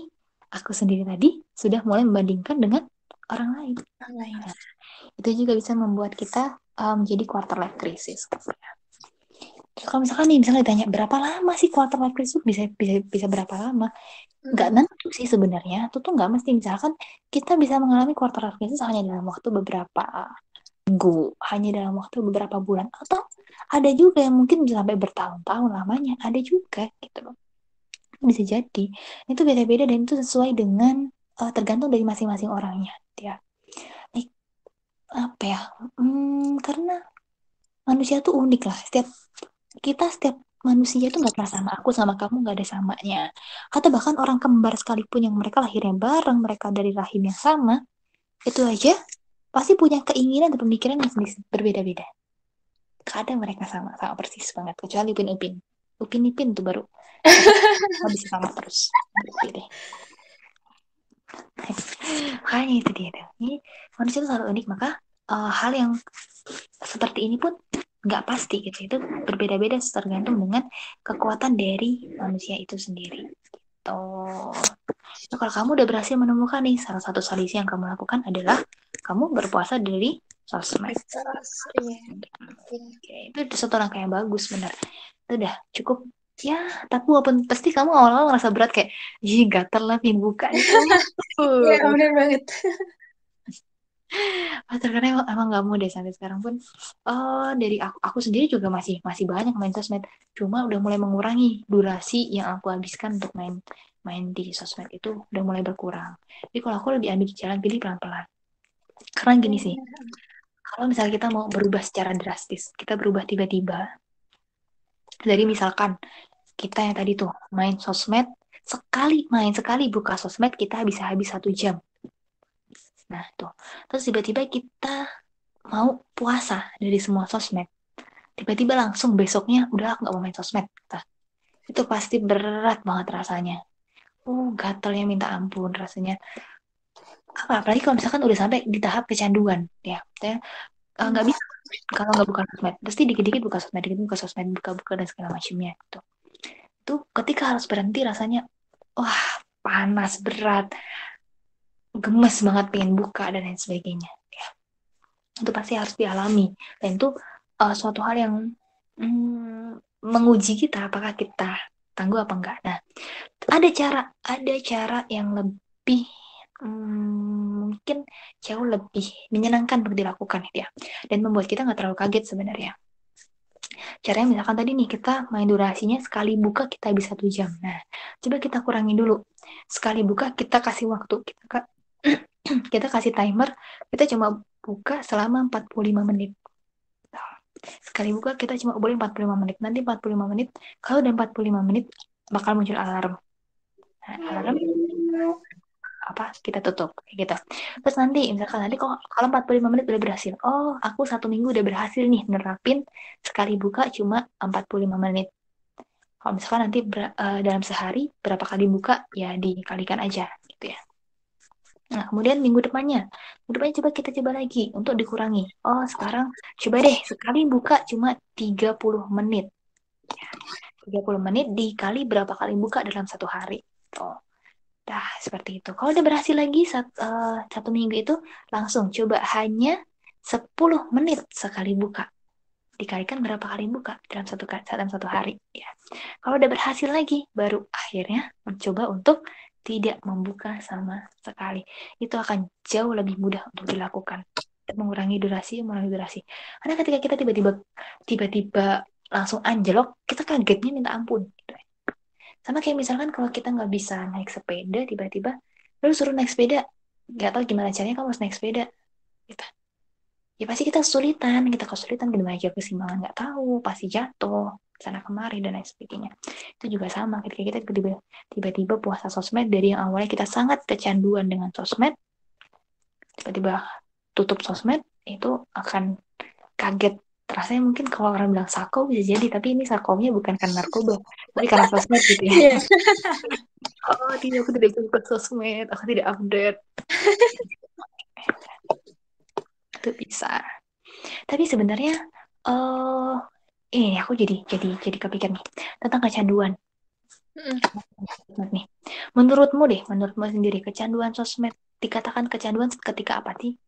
aku sendiri tadi sudah mulai membandingkan dengan orang lain. Orang lain. Nah, itu juga bisa membuat kita um, menjadi quarter life crisis kalau misalkan nih misalnya ditanya berapa lama sih quarter life crisis? Bisa bisa bisa berapa lama? Nggak hmm. nentu sih sebenarnya itu tuh nggak mesti. Misalkan kita bisa mengalami quarter life crisis hanya dalam waktu beberapa minggu hanya dalam waktu beberapa bulan atau ada juga yang mungkin bisa sampai bertahun-tahun lamanya ada juga gitu loh. Bisa jadi itu beda-beda dan itu sesuai dengan uh, tergantung dari masing-masing orangnya ya. Nih, apa ya hmm, karena manusia tuh unik lah setiap kita setiap manusia itu nggak pernah sama aku sama kamu nggak ada samanya. Atau bahkan orang kembar sekalipun yang mereka lahirnya bareng mereka dari rahim yang sama itu aja pasti punya keinginan dan pemikiran yang berbeda-beda. Kadang mereka sama sama persis banget kecuali Upin Upin. Upin Ipin tuh baru (laughs) bisa sama terus. Deh. Makanya itu dia tuh. Ini manusia itu selalu unik maka eh, hal yang seperti ini pun nggak pasti gitu. Itu berbeda-beda tergantung dengan kekuatan dari manusia itu sendiri. Gitu. Nah, kalau kamu udah berhasil menemukan nih salah satu solusi yang kamu lakukan adalah kamu berpuasa dari sosmed. Oke, itu satu langkah yang bagus benar. Itu udah cukup. Ya tapi walaupun pasti kamu awal-awal ngerasa berat kayak ih gatel lah pengen buka nih Iya, benar banget. Ah, terkadang emang, emang gak mau deh sampai sekarang pun. Eh dari aku aku sendiri juga masih masih banyak main sosmed. Cuma udah mulai mengurangi durasi yang aku habiskan untuk main main di sosmed itu udah mulai berkurang. Jadi kalau aku lebih ambil jalan pilih pelan-pelan. Karena gini sih kalau misalnya kita mau berubah secara drastis kita berubah tiba-tiba. Dari misalkan kita yang tadi tuh main sosmed sekali main sekali buka sosmed kita bisa habis satu jam nah tuh. Terus tiba-tiba kita mau puasa dari semua sosmed. Tiba-tiba langsung besoknya udah aku nggak mau main sosmed Nah, itu pasti berat banget rasanya. Oh gatelnya minta ampun rasanya. Apa apalagi kalau misalkan udah sampai di tahap kecanduan ya eh, nggak bisa kalau nggak buka sosmed. Pasti dikit-dikit buka sosmed dikit buka sosmed buka-buka dan segala macamnya itu ketika harus berhenti rasanya wah panas berat gemes banget pengen buka dan lain sebagainya. Ya. Itu pasti harus dialami. Dan itu uh, suatu hal yang mm, menguji kita apakah kita tangguh apa enggak. Nah ada cara ada cara yang lebih mm, mungkin jauh lebih menyenangkan untuk dilakukan ya. Dan membuat kita nggak terlalu kaget sebenarnya. Caranya misalkan tadi nih kita main durasinya sekali buka kita bisa satu jam. Nah coba kita kurangi dulu. Sekali buka kita kasih waktu. Kita (clears throat) kita kasih timer kita cuma buka selama 45 menit. Sekali buka kita cuma boleh 45 menit. Nanti 45 menit kalau udah 45 menit bakal muncul alarm. Nah, alarm apa? Kita tutup kayak gitu. Terus nanti misalkan nanti kalau kalau 45 menit udah berhasil. Oh aku satu minggu udah berhasil nih nerapin sekali buka cuma 45 menit. Kalau misalkan nanti eh, dalam sehari berapa kali buka? Ya dikalikan aja nah kemudian minggu depannya minggu depannya coba kita coba lagi untuk dikurangi oh sekarang coba deh sekali buka cuma 30 menit Ya, 30 menit dikali berapa kali buka dalam satu hari tuh Nah, seperti itu. Kalau udah berhasil lagi sat- eh, satu minggu itu, langsung coba hanya 10 menit sekali buka. Dikalikan berapa kali buka dalam satu dalam satu hari. Ya. Kalau udah berhasil lagi, baru akhirnya mencoba untuk tidak membuka sama sekali. Itu akan jauh lebih mudah untuk dilakukan. Mengurangi durasi, mengurangi durasi. Karena ketika kita tiba-tiba tiba-tiba langsung anjlok, kita kagetnya minta ampun. Sama kayak misalkan kalau kita nggak bisa naik sepeda tiba-tiba, lalu suruh naik sepeda, nggak tahu gimana caranya kamu harus naik sepeda, gitu. Ya pasti kita kesulitan, kita kesulitan gimana aja keseimbangan nggak tahu, pasti jatuh sana kemari dan lain sebagainya. Itu juga sama ketika kita tiba-tiba tiba-tiba puasa sosmed dari yang awalnya kita sangat kecanduan dengan sosmed, tiba-tiba tutup sosmed itu akan kaget rasanya mungkin kalau orang bilang sako bisa jadi tapi ini sakonya bukan karena narkoba tapi karena sosmed gitu ya Iya. (laughs) oh tidak aku tidak buka sosmed aku tidak update itu bisa tapi sebenarnya eh ini aku jadi jadi jadi kepikir nih tentang kecanduan sosmed nih menurutmu deh menurutmu sendiri kecanduan sosmed dikatakan kecanduan ketika apa sih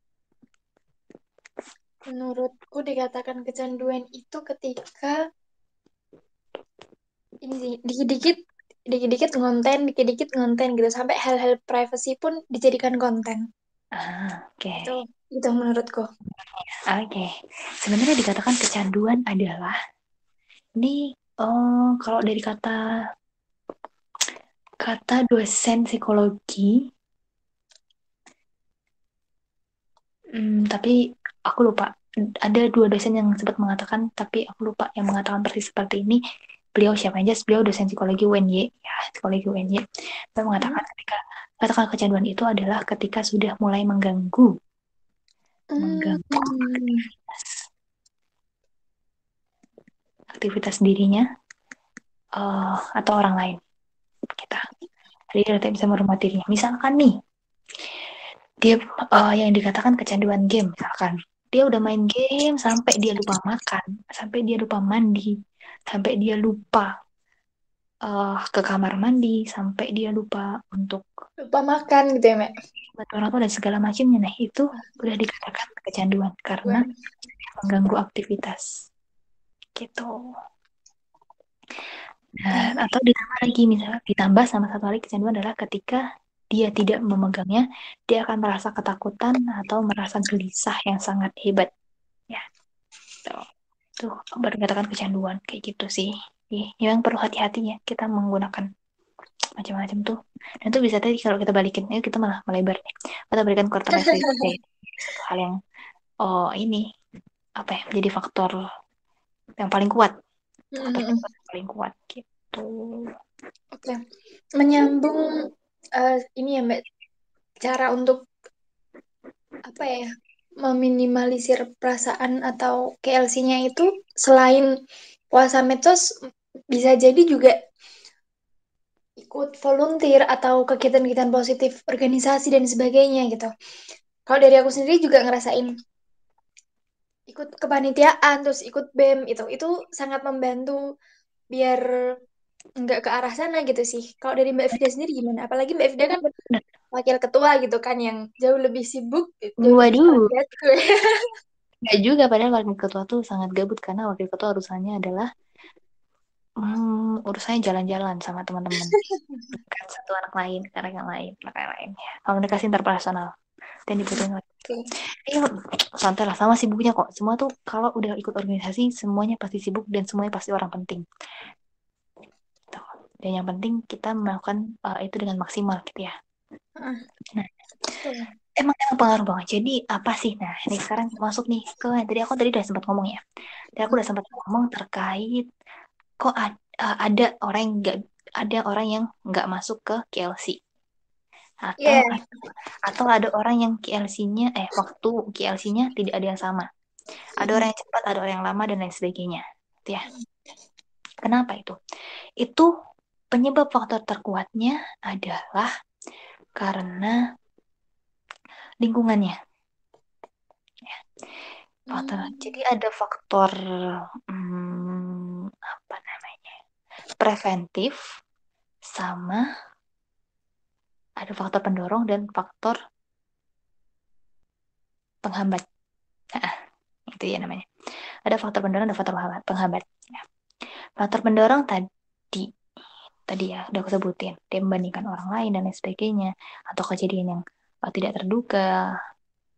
Menurutku dikatakan kecanduan itu ketika ini sih dikit-dikit dikit-dikit ngonten, dikit-dikit ngonten gitu sampai hal-hal privacy pun dijadikan konten. ah oke Itu itu menurutku. Oke, sebenarnya dikatakan kecanduan adalah ini oh kalau dari kata kata dosen psikologi, hmm, tapi aku lupa. Ada dua dosen yang sempat mengatakan, tapi aku lupa yang mengatakan persis seperti ini. beliau siapa aja beliau dosen psikologi UNY ya psikologi UNY beliau mengatakan ketika katakan kecanduan itu adalah ketika sudah mulai mengganggu mengganggu Hmm. aktivitas aktivitas dirinya eh, atau orang lain. Kita. Jadi tidak bisa merumah dirinya. Misalkan nih dia eh, yang dikatakan kecanduan game misalkan. Dia udah main game sampai dia lupa makan sampai dia lupa mandi sampai dia lupa eh, ke kamar mandi sampai dia lupa untuk Lupa makan gitu ya, Mek. buat orang tua dan segala macamnya. Nah itu udah dikatakan kecanduan karena mengganggu aktivitas gitu. Nah, atau ditambah lagi misalnya ditambah sama satu lagi kecanduan adalah ketika dia tidak memegangnya dia akan merasa ketakutan atau merasa gelisah yang sangat hebat. Ya tuh tuh baru dikatakan kecanduan kayak gitu sih. Ih, yang perlu hati-hati ya kita menggunakan macam-macam tuh. Dan itu bisa tadi kalau kita balikin ini kita malah melebar nih. Kita berikan quarter (laughs) life hal yang oh ini apa ya jadi faktor yang paling kuat Mm-mm. yang paling kuat gitu Oke. Menyambung eh, ini ya, Mbak, cara untuk apa ya? Meminimalisir perasaan atau KLC-nya itu selain puasa medsos bisa jadi juga ikut volunteer atau kegiatan-kegiatan positif organisasi dan sebagainya gitu. Kalau dari aku sendiri juga ngerasain ikut kepanitiaan terus ikut BEM itu itu sangat membantu biar nggak ke arah sana gitu sih. Kalau dari Mbak Fida sendiri gimana? Apalagi Mbak Fida kan wakil ketua gitu kan yang jauh lebih sibuk, lebih Waduh. (laughs) Nggak juga padahal wakil ketua tuh sangat gabut karena wakil ketua urusannya adalah hmm, urusannya jalan-jalan sama teman-teman (laughs) kan satu anak lain anak yang lain anak lain komunikasi interpersonal dan dibutuhin Oke. Iya, santai lah sama sibuknya kok. Semua tuh kalau udah ikut organisasi semuanya pasti sibuk dan semuanya pasti orang penting. Tuh. Dan yang penting kita melakukan uh, itu dengan maksimal gitu ya. Heeh. Nah, emang emang pengaruh banget. Jadi apa sih? Nah, ini sekarang masuk nih ke tadi aku tadi udah sempat ngomong ya. Tadi aku udah sempat ngomong terkait kok ad- uh, ada orang yang nggak ada orang yang nggak masuk ke KLC atau Iya. atau ada orang yang KLC-nya eh waktu KLC-nya tidak ada yang sama. Ada orang yang cepat, ada orang yang lama dan lain sebagainya. Gitu ya. Kenapa itu? Itu penyebab faktor terkuatnya adalah karena lingkungannya. Ya, faktor. Hmm. Jadi ada faktor hmm, apa namanya? Preventif sama ada faktor pendorong dan faktor penghambat. Nah, itu ya namanya. Ada faktor pendorong dan faktor penghambat. Ya. Faktor pendorong tadi tadi ya udah aku sebutin dia membandingkan orang lain dan lain sebagainya atau kejadian yang uh, tidak terduga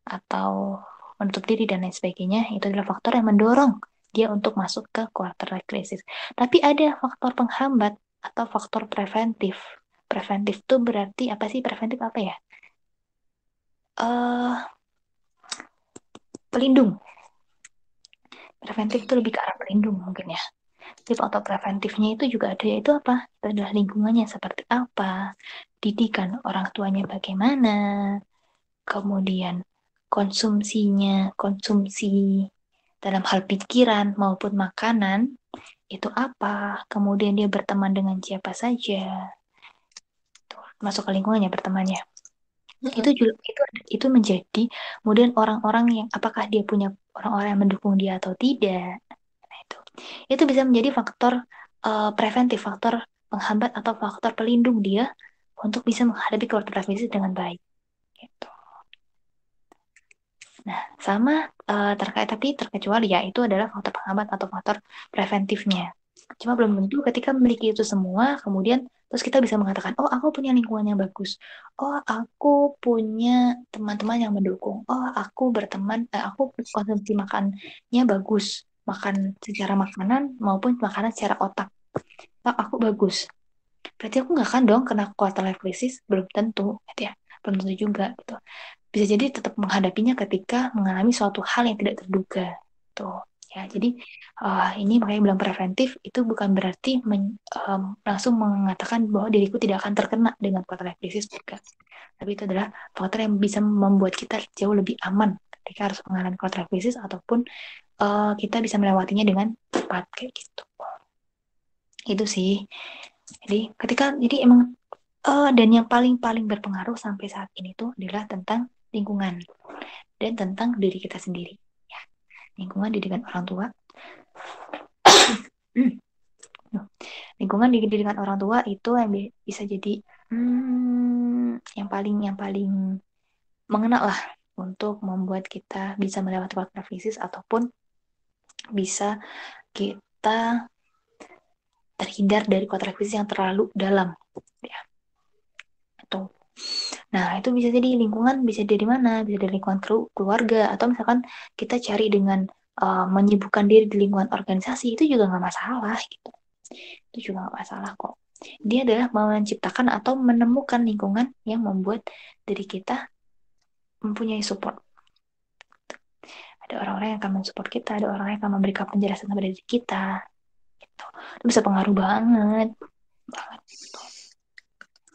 atau menutup diri dan lain sebagainya itu adalah faktor yang mendorong dia untuk masuk ke quarter life crisis. Tapi ada faktor penghambat atau faktor preventif. Preventif itu berarti apa sih preventif apa ya? Eh pelindung. Preventif itu lebih ke arah pelindung mungkin ya. Tip atau preventifnya itu juga ada yaitu apa? Itu adalah lingkungannya seperti apa, didikan orang tuanya bagaimana, kemudian konsumsinya, konsumsi dalam hal pikiran maupun makanan itu apa, kemudian dia berteman dengan siapa saja, Tuh, masuk ke lingkungannya bertemannya. Itu juga itu itu menjadi kemudian orang-orang yang apakah dia punya orang-orang yang mendukung dia atau tidak. Nah, itu. Itu bisa menjadi faktor eh, preventif, faktor penghambat atau faktor pelindung dia untuk bisa menghadapi life crisis dengan baik. Gitu. Nah, sama eh, terkait tapi terkecuali ya itu adalah faktor penghambat atau faktor preventifnya. Cuma belum tentu ketika memiliki itu semua, kemudian terus kita bisa mengatakan, oh aku punya lingkungan yang bagus, oh aku punya teman-teman yang mendukung, oh aku berteman, eh, aku konsumsi makannya bagus, makan secara makanan maupun makanan secara otak, oh, aku bagus. Berarti aku nggak akan dong kena quarter life crisis, belum tentu, gitu ya, belum tentu juga, gitu bisa jadi tetap menghadapinya ketika mengalami suatu hal yang tidak terduga. Tuh. Ya, jadi uh, ini makanya bilang preventif itu bukan berarti men, um, langsung mengatakan bahwa diriku tidak akan terkena dengan quarter life crisis. Tapi itu adalah faktor yang bisa membuat kita jauh lebih aman ketika harus mengalami quarter life ataupun uh, kita bisa melewatinya dengan cepat kayak gitu. Itu sih. Jadi ketika jadi emang uh, dan yang paling paling berpengaruh sampai saat ini tuh adalah tentang lingkungan dan tentang diri kita sendiri lingkungan didikan orang tua. (clears throat) Lingkungan didikan orang tua itu yang bisa jadi hmm, yang paling yang paling mengena lah untuk membuat kita bisa melewati waktu krisis ataupun bisa kita terhindar dari kuat krisis yang terlalu dalam ya Nah, itu bisa jadi lingkungan, bisa dari mana? Bisa dari lingkungan keluarga, atau misalkan kita cari dengan uh, menyibukkan diri di lingkungan organisasi, itu juga nggak masalah gitu. Itu juga nggak masalah kok. Dia adalah menciptakan atau menemukan lingkungan yang membuat diri kita mempunyai support. Ada orang-orang yang akan mensupport kita, ada orang yang akan memberikan penjelasan kepada diri kita. Gitu. Itu bisa pengaruh banget. Banget. Gitu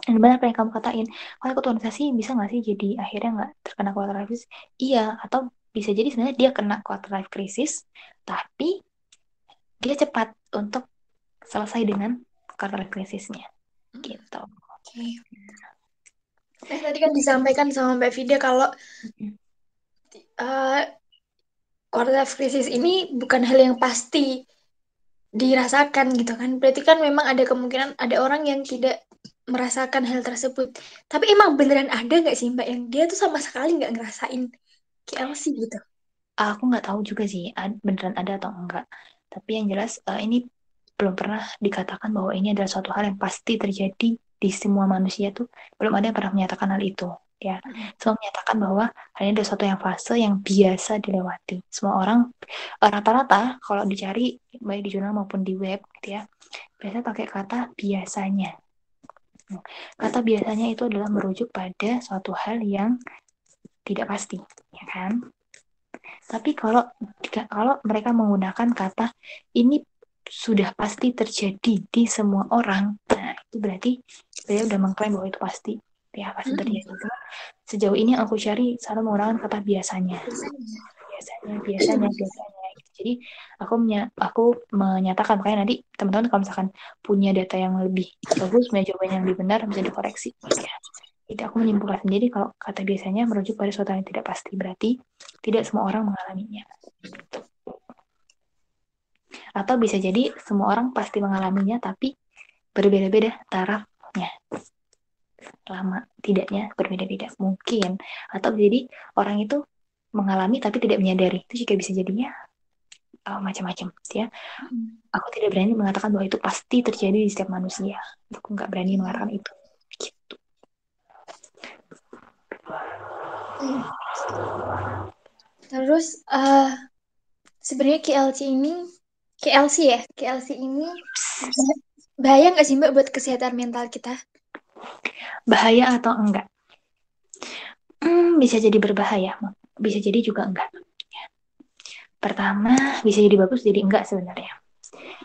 dan benar apa yang kamu katain? Kalau ikut organisasi bisa nggak sih jadi akhirnya nggak terkena quarter life crisis? Iya atau bisa jadi sebenarnya dia kena quarter life crisis tapi dia cepat untuk selesai dengan quarter life crisisnya gitu. okay. eh tadi kan disampaikan sama Mbak Vida kalau uh, quarter life crisis ini bukan hal yang pasti dirasakan gitu kan berarti kan memang ada kemungkinan ada orang yang tidak merasakan hal tersebut. Tapi emang beneran ada nggak sih Mbak yang dia tuh sama sekali nggak ngerasain KLC gitu? Aku nggak tahu juga sih beneran ada atau enggak. Tapi yang jelas uh, ini belum pernah dikatakan bahwa ini adalah suatu hal yang pasti terjadi di semua manusia tuh belum ada yang pernah menyatakan hal itu ya. Semua menyatakan bahwa hal ini adalah suatu yang fase yang biasa dilewati. Semua orang eh, rata-rata kalau dicari baik di jurnal maupun di web gitu ya biasa pakai kata biasanya. Kata biasanya itu adalah merujuk pada suatu hal yang tidak pasti, ya kan? Tapi kalau kalau mereka menggunakan kata ini sudah pasti terjadi di semua orang, nah itu berarti saya udah mengklaim bahwa itu pasti, ya pasti terjadi. Hmm. Sejauh ini aku cari selalu menggunakan kata biasanya, biasanya, biasanya, biasanya jadi aku menya aku menyatakan makanya nanti teman-teman kalau misalkan punya data yang lebih bagus, punya jawaban yang lebih benar bisa dikoreksi. Ya. Jadi aku menyimpulkan sendiri kalau kata biasanya merujuk pada sesuatu yang tidak pasti berarti tidak semua orang mengalaminya. Atau bisa jadi semua orang pasti mengalaminya tapi berbeda-beda tarafnya lama tidaknya berbeda-beda. Mungkin. Atau jadi orang itu mengalami tapi tidak menyadari. Itu juga bisa jadinya uh, macam-macam ya. Hmm. aku tidak berani mengatakan bahwa itu pasti terjadi di setiap manusia. Aku nggak berani mengatakan itu. Gitu. Hmm. terus uh, sebenarnya KLC ini KLC ya? KLC ini bahaya nggak sih mbak buat kesehatan mental kita bahaya atau enggak? Hmm, bisa jadi berbahaya. Bisa jadi juga enggak. Pertama bisa jadi bagus jadi enggak sebenarnya.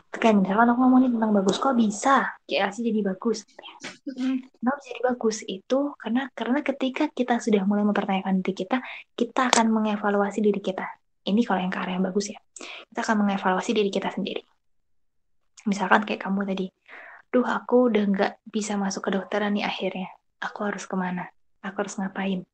Kan misalkan aku ngomongin tentang bagus kok bisa? Sih jadi bagus. Kenapa bisa jadi bagus? Itu karena karena ketika kita sudah mulai mempertanyakan diri kita kita akan mengevaluasi diri kita. Ini kalau yang karya yang bagus ya. Kita akan mengevaluasi diri kita sendiri. Misalkan kayak kamu tadi duh aku udah nggak bisa masuk ke dokteran nih akhirnya. Aku harus ke mana? Aku harus ngapain?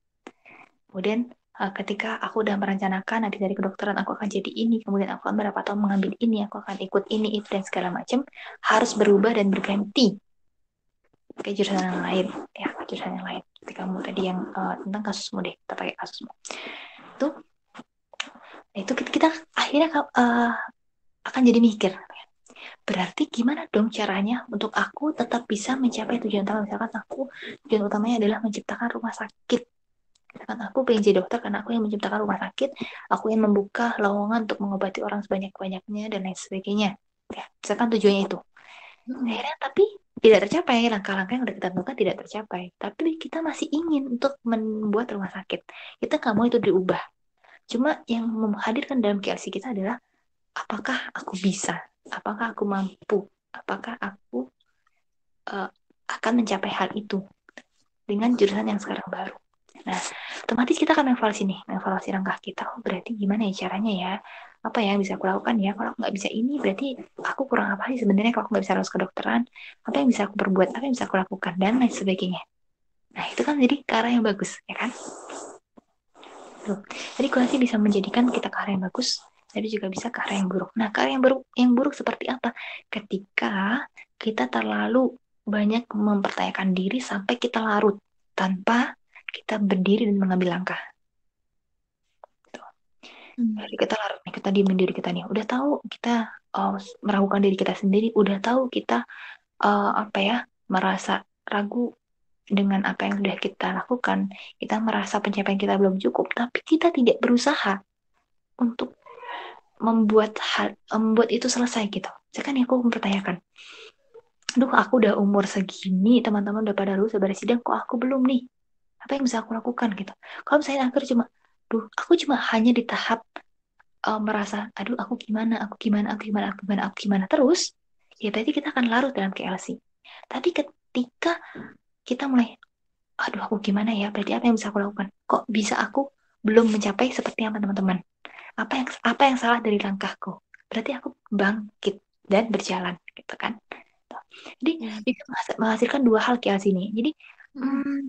Kemudian uh, ketika aku udah merencanakan nanti dari kedokteran aku akan jadi ini, kemudian aku akan berapa tahun mengambil ini, aku akan ikut ini, itu dan segala macam harus berubah dan berganti ke jurusan yang lain, ya ke jurusan yang lain. Ketika kamu tadi yang uh, tentang kasusmu deh, kita pakai kasusmu. Itu itu kita akhirnya uh, akan jadi mikir berarti gimana dong caranya untuk aku tetap bisa mencapai tujuan utama? Misalkan aku tujuan utamanya adalah menciptakan rumah sakit. Kan aku pengen jadi dokter karena aku yang menciptakan rumah sakit aku yang membuka lowongan untuk mengobati orang sebanyak-banyaknya dan lain sebagainya. Ya misalkan tujuannya itu. Akhirnya tapi tidak tercapai langkah-langkah yang udah kita tentukan tidak tercapai. Tapi kita masih ingin untuk membuat rumah sakit. Kita nggak mau itu diubah. Cuma yang menghadirkan dalam KLC kita adalah apakah aku bisa? Apakah aku mampu? Apakah aku uh, akan mencapai hal itu dengan jurusan yang sekarang baru? Nah otomatis kita akan evaluasi nih evaluasi langkah kita. Oh berarti gimana ya caranya ya? Apa ya yang bisa aku lakukan ya? Kalau nggak bisa ini berarti aku kurang apa sih sebenarnya? Kalau aku nggak bisa harus kedokteran apa yang bisa aku perbuat? Apa yang bisa aku lakukan? Dan lain sebagainya. Nah itu kan jadi ke yang bagus ya kan? Tuh. Jadi kurasi bisa menjadikan kita ke arah yang bagus, tapi juga bisa ke arah yang buruk. Nah, ke arah yang buruk, yang buruk seperti apa? Ketika kita terlalu banyak mempertanyakan diri sampai kita larut tanpa kita berdiri dan mengambil langkah. Hmm. Jadi kita larut nih, kita diemin diri kita nih. Udah tahu kita uh, meragukan diri kita sendiri, udah tahu kita uh, apa ya merasa ragu dengan apa yang sudah kita lakukan, kita merasa pencapaian kita belum cukup, tapi kita tidak berusaha untuk membuat hal membuat itu selesai gitu. Sekarang aku mempertanyakan, duh aku udah umur segini, teman-teman udah pada lulus, udah sidang, kok aku belum nih? Apa yang bisa aku lakukan gitu? Kalau misalnya akhir cuma aduh aku cuma hanya di tahap uh, merasa aduh aku gimana? Aku gimana? Aku gimana? Aku gimana? Aku gimana? Terus ya berarti kita akan larut dalam KLC. Tapi ketika kita mulai aduh aku gimana ya? Berarti apa yang bisa aku lakukan? Kok bisa aku belum mencapai seperti apa teman-teman apa yang apa yang salah dari langkahku berarti aku bangkit dan berjalan gitu kan jadi hmm. bisa menghasilkan dua hal KLC ini jadi hmm, hmm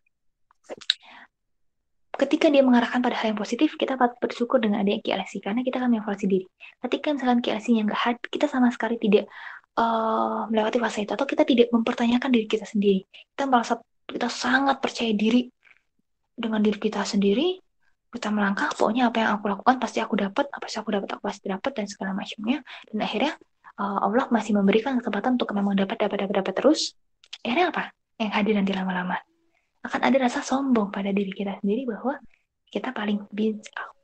ketika dia mengarahkan pada hal yang positif, kita patut bersyukur dengan adanya KLC karena kita akan mengevaluasi diri. Ketika misalkan KLC yang enggak kita sama sekali tidak uh, melewati fase itu atau kita tidak mempertanyakan diri kita sendiri. Kita merasa kita sangat percaya diri dengan diri kita sendiri. Kita melangkah, pokoknya apa yang aku lakukan pasti aku dapat, apa sih aku dapat aku pasti dapat dan segala macamnya. Dan akhirnya uh, Allah masih memberikan kesempatan untuk memang dapat dapat dapat dapat terus. Akhirnya apa? Yang hadir nanti lama-lama akan ada rasa sombong pada diri kita sendiri bahwa kita paling bisa aku,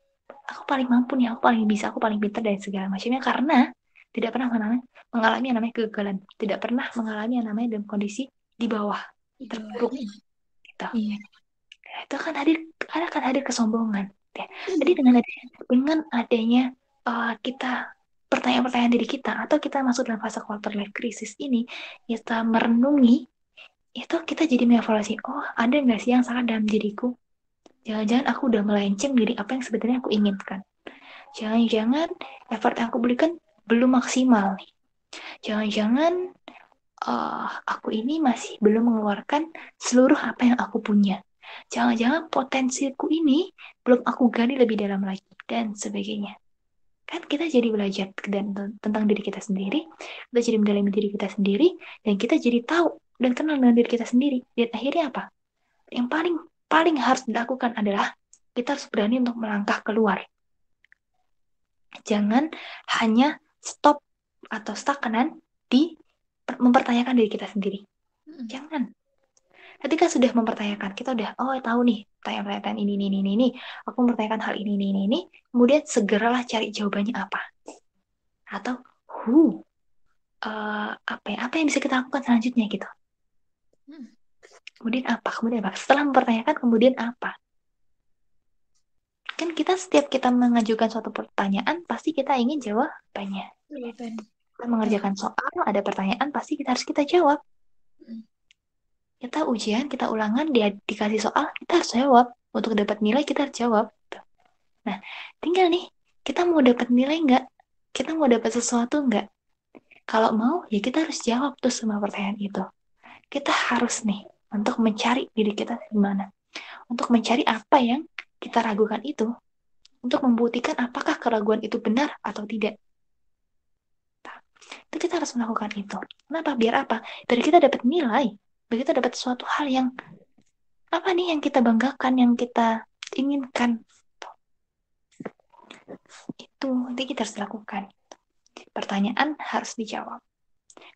aku paling mampu nih aku paling bisa aku paling pintar dan segala macamnya karena tidak pernah mengalami, mengalami yang namanya kegagalan tidak pernah mengalami yang namanya dalam kondisi di bawah iya. terpuruk gitu iya. Itu akan hadir akan hadir kesombongan ya. jadi dengan adanya, dengan adanya uh, kita pertanyaan-pertanyaan diri kita atau kita masuk dalam fase quarter life crisis ini kita merenungi itu kita jadi mengevaluasi oh ada nggak sih yang salah dalam diriku? Jangan-jangan aku udah melenceng dari apa yang sebenarnya aku inginkan. Jangan-jangan effort yang aku berikan belum maksimal nih. Jangan-jangan uh, aku ini masih belum mengeluarkan seluruh apa yang aku punya jangan-jangan potensiku ini belum aku gali lebih dalam lagi dan sebagainya kan kita jadi belajar dan tentang diri kita sendiri kita jadi mendalami diri kita sendiri dan kita jadi tahu dan kenal dengan diri kita sendiri. Dan akhirnya apa? Yang paling paling harus dilakukan adalah kita harus berani untuk melangkah keluar. Jangan hanya stop atau stagnan di mempertanyakan diri kita sendiri. Jangan. Ketika sudah mempertanyakan, kita udah oh tahu nih pertanyaan-pertanyaan ini, ini, ini, ini, aku mempertanyakan hal ini, ini, ini, ini, kemudian segeralah cari jawabannya apa. Atau who, uh, apa ya, apa yang bisa kita lakukan selanjutnya gitu. Kemudian apa? Kemudian apa? Setelah mempertanyakan, kemudian apa? Kan kita setiap kita mengajukan suatu pertanyaan, pasti kita ingin jawabannya. Iya, kita mengerjakan soal, ada pertanyaan, pasti kita harus kita jawab. Hmm. Kita ujian, kita ulangan, dia dikasih soal, kita harus jawab. Untuk dapat nilai, kita harus jawab. Nah, tinggal nih, kita mau dapat nilai nggak? Kita mau dapat sesuatu nggak? Kalau mau, ya kita harus jawab tuh semua pertanyaan itu kita harus nih untuk mencari diri kita di mana. Untuk mencari apa yang kita ragukan itu. Untuk membuktikan apakah keraguan itu benar atau tidak. Nah, itu kita harus melakukan itu. Kenapa? Biar apa? Biar kita dapat nilai. Kita dapat suatu hal yang apa nih yang kita banggakan, yang kita inginkan. Itu nanti kita harus lakukan. Pertanyaan harus dijawab.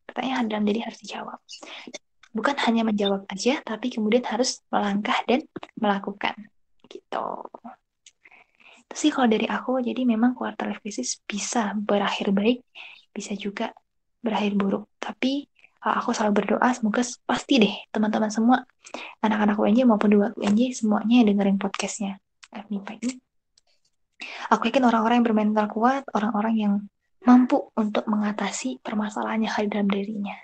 Pertanyaan dalam diri harus dijawab bukan hanya menjawab aja, tapi kemudian harus melangkah dan melakukan. Gitu. Itu sih kalau dari aku, jadi memang quarter life bisa berakhir baik, bisa juga berakhir buruk. Tapi aku selalu berdoa semoga pasti deh teman-teman semua, anak-anak UNJ maupun dua UNJ, semuanya yang dengerin podcastnya FMIPA ini. Aku yakin orang-orang yang bermental kuat, orang-orang yang mampu untuk mengatasi permasalahan yang ada dalam dirinya.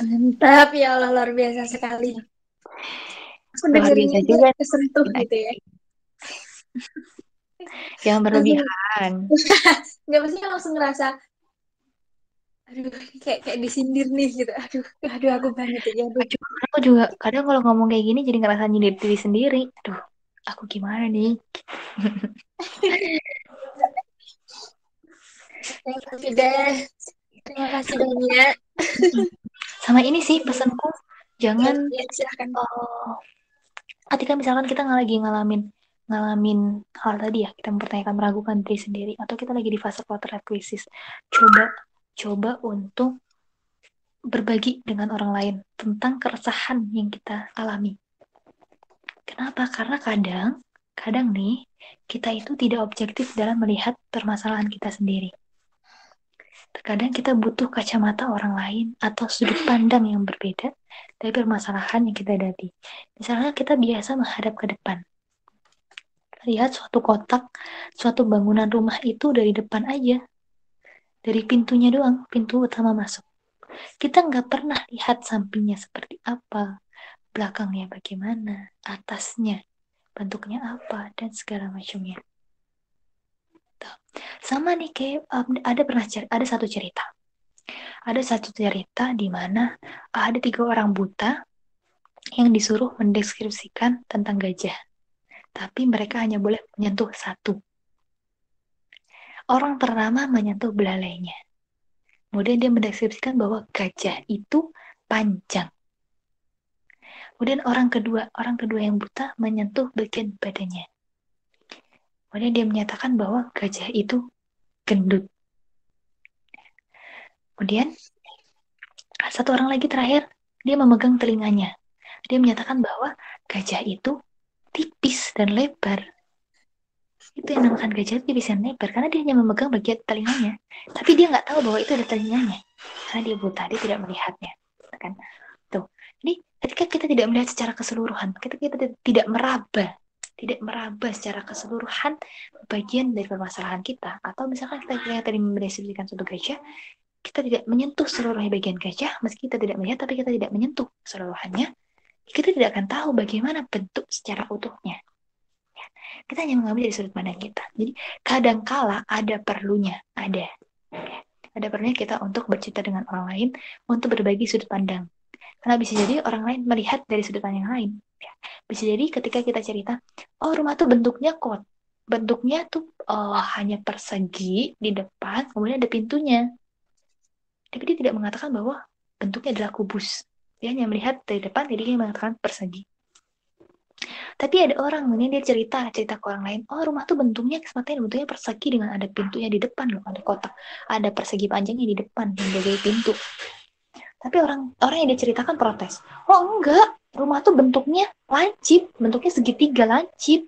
Mantap ya Allah luar biasa sekali. Aku Luar juga. juga kesentuh gitu ya. (laughs) Yang berlebihan. (laughs) Nggak maksudnya langsung ngerasa aduh kayak kayak disindir nih gitu. Aduh, aduh aku banget ya. Aduh. Aku juga kadang kalau ngomong kayak gini jadi ngerasa nyindir diri sendiri. Aduh, aku gimana nih? Thank you deh. Terima kasih banyak. Sama ini sih pesanku, jangan Ya, silahkan. eh, ketika misalkan kita nggak lagi ngalamin ngalamin hal tadi ya, kita mempertanyakan meragukan diri sendiri atau kita lagi di fase quarter life crisis, coba coba untuk berbagi dengan orang lain tentang keresahan yang kita alami. Kenapa? Karena kadang kadang nih kita itu tidak objektif dalam melihat permasalahan kita sendiri. Terkadang kita butuh kacamata orang lain atau sudut pandang yang berbeda dari permasalahan yang kita hadapi. Misalnya kita biasa menghadap ke depan. Lihat suatu kotak, suatu bangunan rumah itu dari depan aja. Dari pintunya doang, pintu utama masuk. Kita nggak pernah lihat sampingnya seperti apa, belakangnya bagaimana, atasnya, bentuknya apa, dan segala macamnya. Tuh. Sama nih kayak um, ada pernah cer- ada satu cerita. Ada satu cerita di mana ada tiga orang buta yang disuruh mendeskripsikan tentang gajah. Tapi mereka hanya boleh menyentuh satu. Orang pertama menyentuh belalainya. Kemudian dia mendeskripsikan bahwa gajah itu panjang. Kemudian orang kedua, orang kedua yang buta menyentuh bagian badannya. Kemudian dia menyatakan bahwa gajah itu gendut. Kemudian satu orang lagi terakhir, dia memegang telinganya. Dia menyatakan bahwa gajah itu tipis dan lebar. Itu yang dinamakan gajah tipis dan lebar karena dia hanya memegang bagian telinganya. Tapi dia nggak tahu bahwa itu ada telinganya karena dia buta, dia tidak melihatnya. Kan? Tuh. Jadi ketika kita tidak melihat secara keseluruhan, ketika kita tidak meraba, tidak meraba secara keseluruhan bagian dari permasalahan kita, atau misalkan kita kita tadi mendeskripsikan suatu gajah, kita tidak menyentuh seluruh bagian gajah, meski kita tidak melihat, tapi kita tidak menyentuh keseluruhannya, kita tidak akan tahu bagaimana bentuk secara utuhnya. Ya, Kita hanya mengambil dari sudut pandang kita. Jadi kadangkala ada perlunya, ada. Ya, Ada perlunya kita untuk bercerita dengan orang lain, untuk berbagi sudut pandang. Karena bisa jadi orang lain melihat dari sudut pandang yang lain. Ya. Bisa jadi ketika kita cerita, oh rumah tuh bentuknya kot, bentuknya tuh oh, hanya persegi di depan, kemudian ada pintunya. Tapi dia tidak mengatakan bahwa bentuknya adalah kubus. Dia hanya melihat dari depan, jadi dia mengatakan persegi. Tapi ada orang, kemudian dia cerita, cerita ke orang lain, oh rumah tuh bentuknya kesempatan bentuknya persegi dengan ada pintunya di depan loh, ada kotak, ada persegi panjangnya di depan yang jaga pintu. Tapi orang orang yang diceritakan protes, oh enggak, rumah tuh bentuknya lancip, bentuknya segitiga lancip,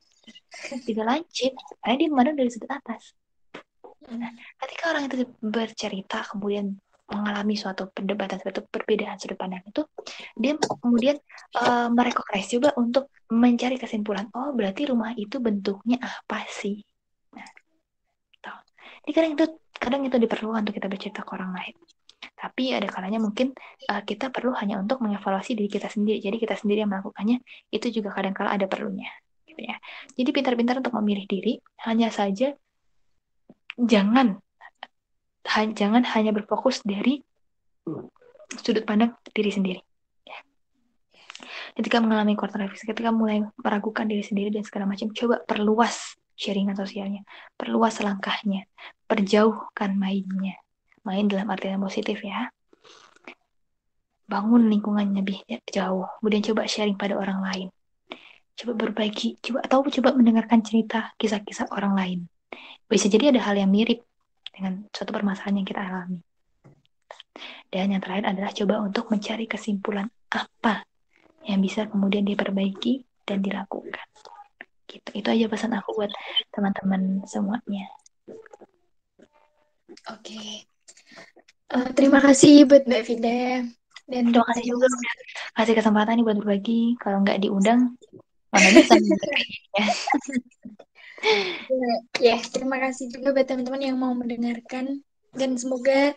segitiga lancip, karena dia memandang dari sudut atas. Nah, ketika orang itu bercerita kemudian mengalami suatu perdebatan suatu perbedaan sudut pandang itu dia kemudian uh, merekomendasi juga untuk mencari kesimpulan oh berarti rumah itu bentuknya apa sih? Nah tahu jadi kadang itu kadang itu diperlukan untuk kita bercerita ke orang lain. Tapi ada kalanya mungkin uh, kita perlu hanya untuk mengevaluasi diri kita sendiri. Jadi kita sendiri yang melakukannya itu juga kadang-kala ada perlunya gitu ya. Jadi pintar-pintar untuk memilih diri hanya saja jangan jangan hanya berfokus dari sudut pandang diri sendiri. Ya. Ketika mengalami quarter life ketika mulai meragukan diri sendiri dan segala macam, coba perluas sharingan sosialnya, perluas langkahnya, perjauhkan mainnya. Main dalam arti yang positif ya. Bangun lingkungannya lebih jauh, kemudian coba sharing pada orang lain. Coba berbagi, coba atau coba mendengarkan cerita kisah-kisah orang lain. Bisa jadi ada hal yang mirip dengan suatu permasalahan yang kita alami. Dan yang terakhir adalah coba untuk mencari kesimpulan apa yang bisa kemudian diperbaiki dan dilakukan. Gitu. Itu aja pesan aku buat teman-teman semuanya. Oke. Okay. Uh, terima kasih buat Mbak Vida. Dan terima kasih juga kasih kesempatan nih buat berbagi. Kalau nggak diundang, mana bisa ya. (laughs) Ya, terima kasih juga buat teman-teman yang mau mendengarkan dan semoga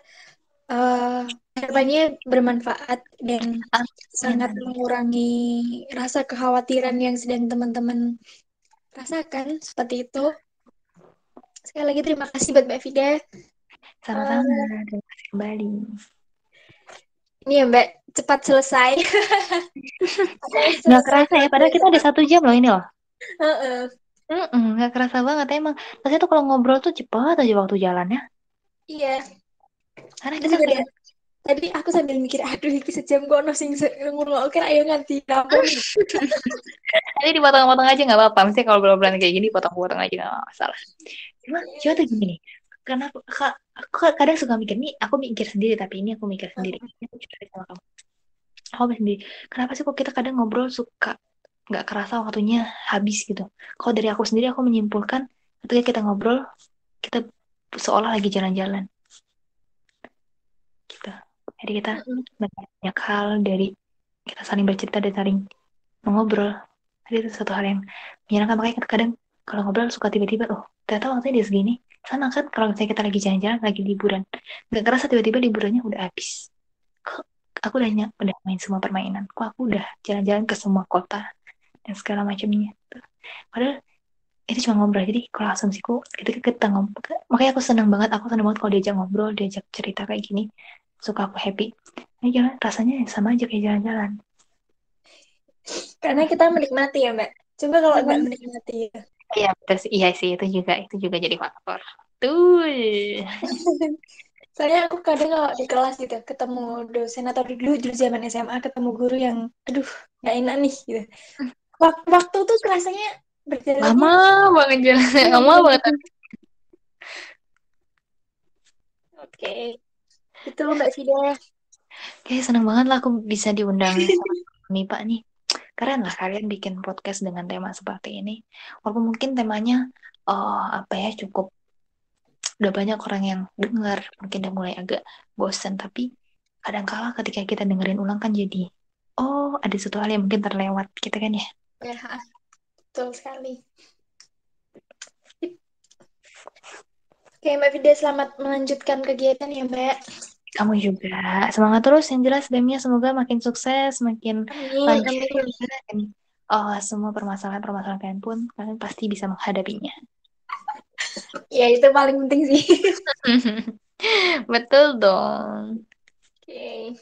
uh, harapannya bermanfaat dan sangat mengurangi rasa kekhawatiran yang sedang teman-teman rasakan seperti itu. Sekali lagi terima kasih buat Mbak Fida. Sama-sama, uh, terima kasih kembali. Ini ya Mbak, cepat selesai. (laughs) Nggak kerasa ya, padahal kita ada satu jam loh ini loh. Uh -uh. Mm -mm, gak kerasa banget emang. Tapi tuh kalau ngobrol tuh cepet aja waktu jalannya. Iya. Karena kita kayak... Tadi aku sambil mikir, aduh iki sejam kok ono sing oke ayo nganti kapan. (laughs) Tadi dipotong-potong aja nggak apa-apa. Misalnya kalau ngobrol kayak gini potong-potong aja nggak masalah. Cuma cuma tuh gini nih. Karena aku kadang suka mikir nih, aku mikir sendiri tapi ini aku mikir sendiri. Ini aku cerita sama kamu. Aku sendiri. Kenapa sih kok kita kadang ngobrol suka nggak kerasa waktunya habis gitu. Kalau dari aku sendiri aku menyimpulkan ketika kita ngobrol kita seolah lagi jalan-jalan. Gitu. Jadi kita banyak hal dari kita saling bercerita dan saling mengobrol. Jadi itu satu hal yang menyenangkan makanya kadang kalau ngobrol suka tiba-tiba oh ternyata waktunya dia segini sama kan kalau misalnya kita lagi jalan-jalan lagi liburan nggak kerasa tiba-tiba liburannya udah habis kok aku udah udah main semua permainan kok aku udah jalan-jalan ke semua kota dan segala macamnya. Padahal itu cuma ngobrol. Jadi kalau asumsiku ketika kita ngobrol makanya aku senang banget. Aku senang banget kalau diajak ngobrol diajak cerita kayak gini. Suka aku happy. Ini jalan rasanya sama aja kayak jalan-jalan. Karena kita menikmati ya mbak. Coba kalau nggak menikmati ya. Iya terus iya sih. Itu juga itu juga jadi faktor. Tuh (laughs) soalnya aku kadang kalau di kelas gitu ketemu dosen atau dulu dulu zaman SMA ketemu guru yang aduh nggak enak nih gitu waktu tuh kerasanya berjalan lama banget jalannya iya, (laughs) lama banget. Oke. Itu mbak Fida. Kayak seneng banget lah aku bisa diundang sama Pak nih. Keren lah kalian bikin podcast dengan tema seperti ini. Walaupun mungkin temanya oh apa ya cukup udah banyak orang yang dengar mungkin udah mulai agak bosan tapi kadang kala ketika kita dengerin ulang kan jadi oh ada satu hal yang mungkin terlewat gitu kan ya Ya, betul sekali. Oke, Mbak Vida, selamat melanjutkan kegiatan ya, Mbak. Kamu juga. Semangat terus. Yang jelas, Demnya semoga makin sukses, makin. Dan, oh, semua permasalahan-permasalahan kalian pun, kalian pasti bisa menghadapinya. ya, itu paling penting sih. (laughs) Betul dong. Oke.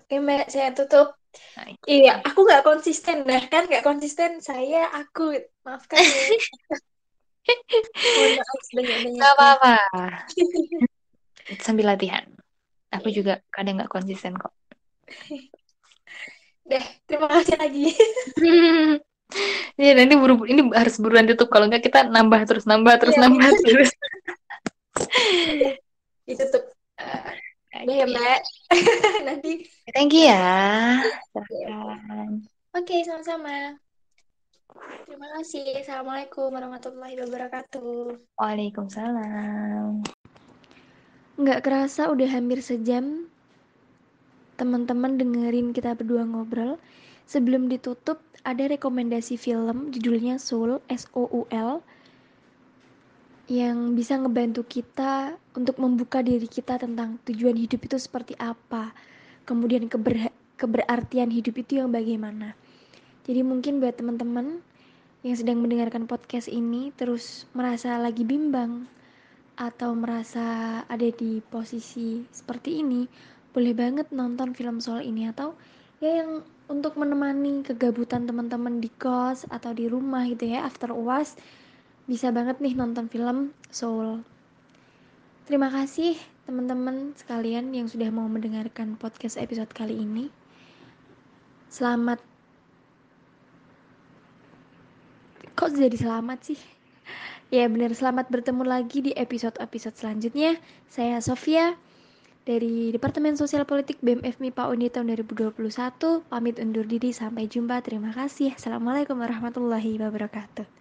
Oke, Mbak, saya tutup. Iya, aku nggak konsisten nah kan nggak konsisten saya aku maafkan (laughs) ya. Gak apa-apa. Sambil latihan. Aku juga kadang nggak konsisten kok. (laughs) Deh, terima kasih lagi. (laughs) Iya, nanti buru ini harus buruan tutup kalau nggak kita nambah terus nambah terus yeah. nambah terus. Ditutup. Uh, Okay. ya Mbak. (laughs) Nanti. Thank you ya. Oke, okay, sama-sama. Terima kasih. Assalamualaikum warahmatullahi wabarakatuh. Waalaikumsalam. Nggak kerasa udah hampir sejam teman-teman dengerin kita berdua ngobrol. Sebelum ditutup, ada rekomendasi film judulnya Soul, S-O-U-L yang bisa ngebantu kita untuk membuka diri kita tentang tujuan hidup itu seperti apa, kemudian keber keberartian hidup itu yang bagaimana. Jadi mungkin buat teman-teman yang sedang mendengarkan podcast ini terus merasa lagi bimbang atau merasa ada di posisi seperti ini, boleh banget nonton film soal ini atau ya yang untuk menemani kegabutan teman-teman di kos atau di rumah gitu ya after uas bisa banget nih nonton film Soul. Terima kasih teman-teman sekalian yang sudah mau mendengarkan podcast episode kali ini. Selamat Kok jadi selamat sih? Ya benar selamat bertemu lagi di episode-episode selanjutnya. Saya Sofia dari Departemen Sosial Politik BMF MIPA UNI tahun 2021. Pamit undur diri sampai jumpa. Terima kasih. Assalamualaikum warahmatullahi wabarakatuh.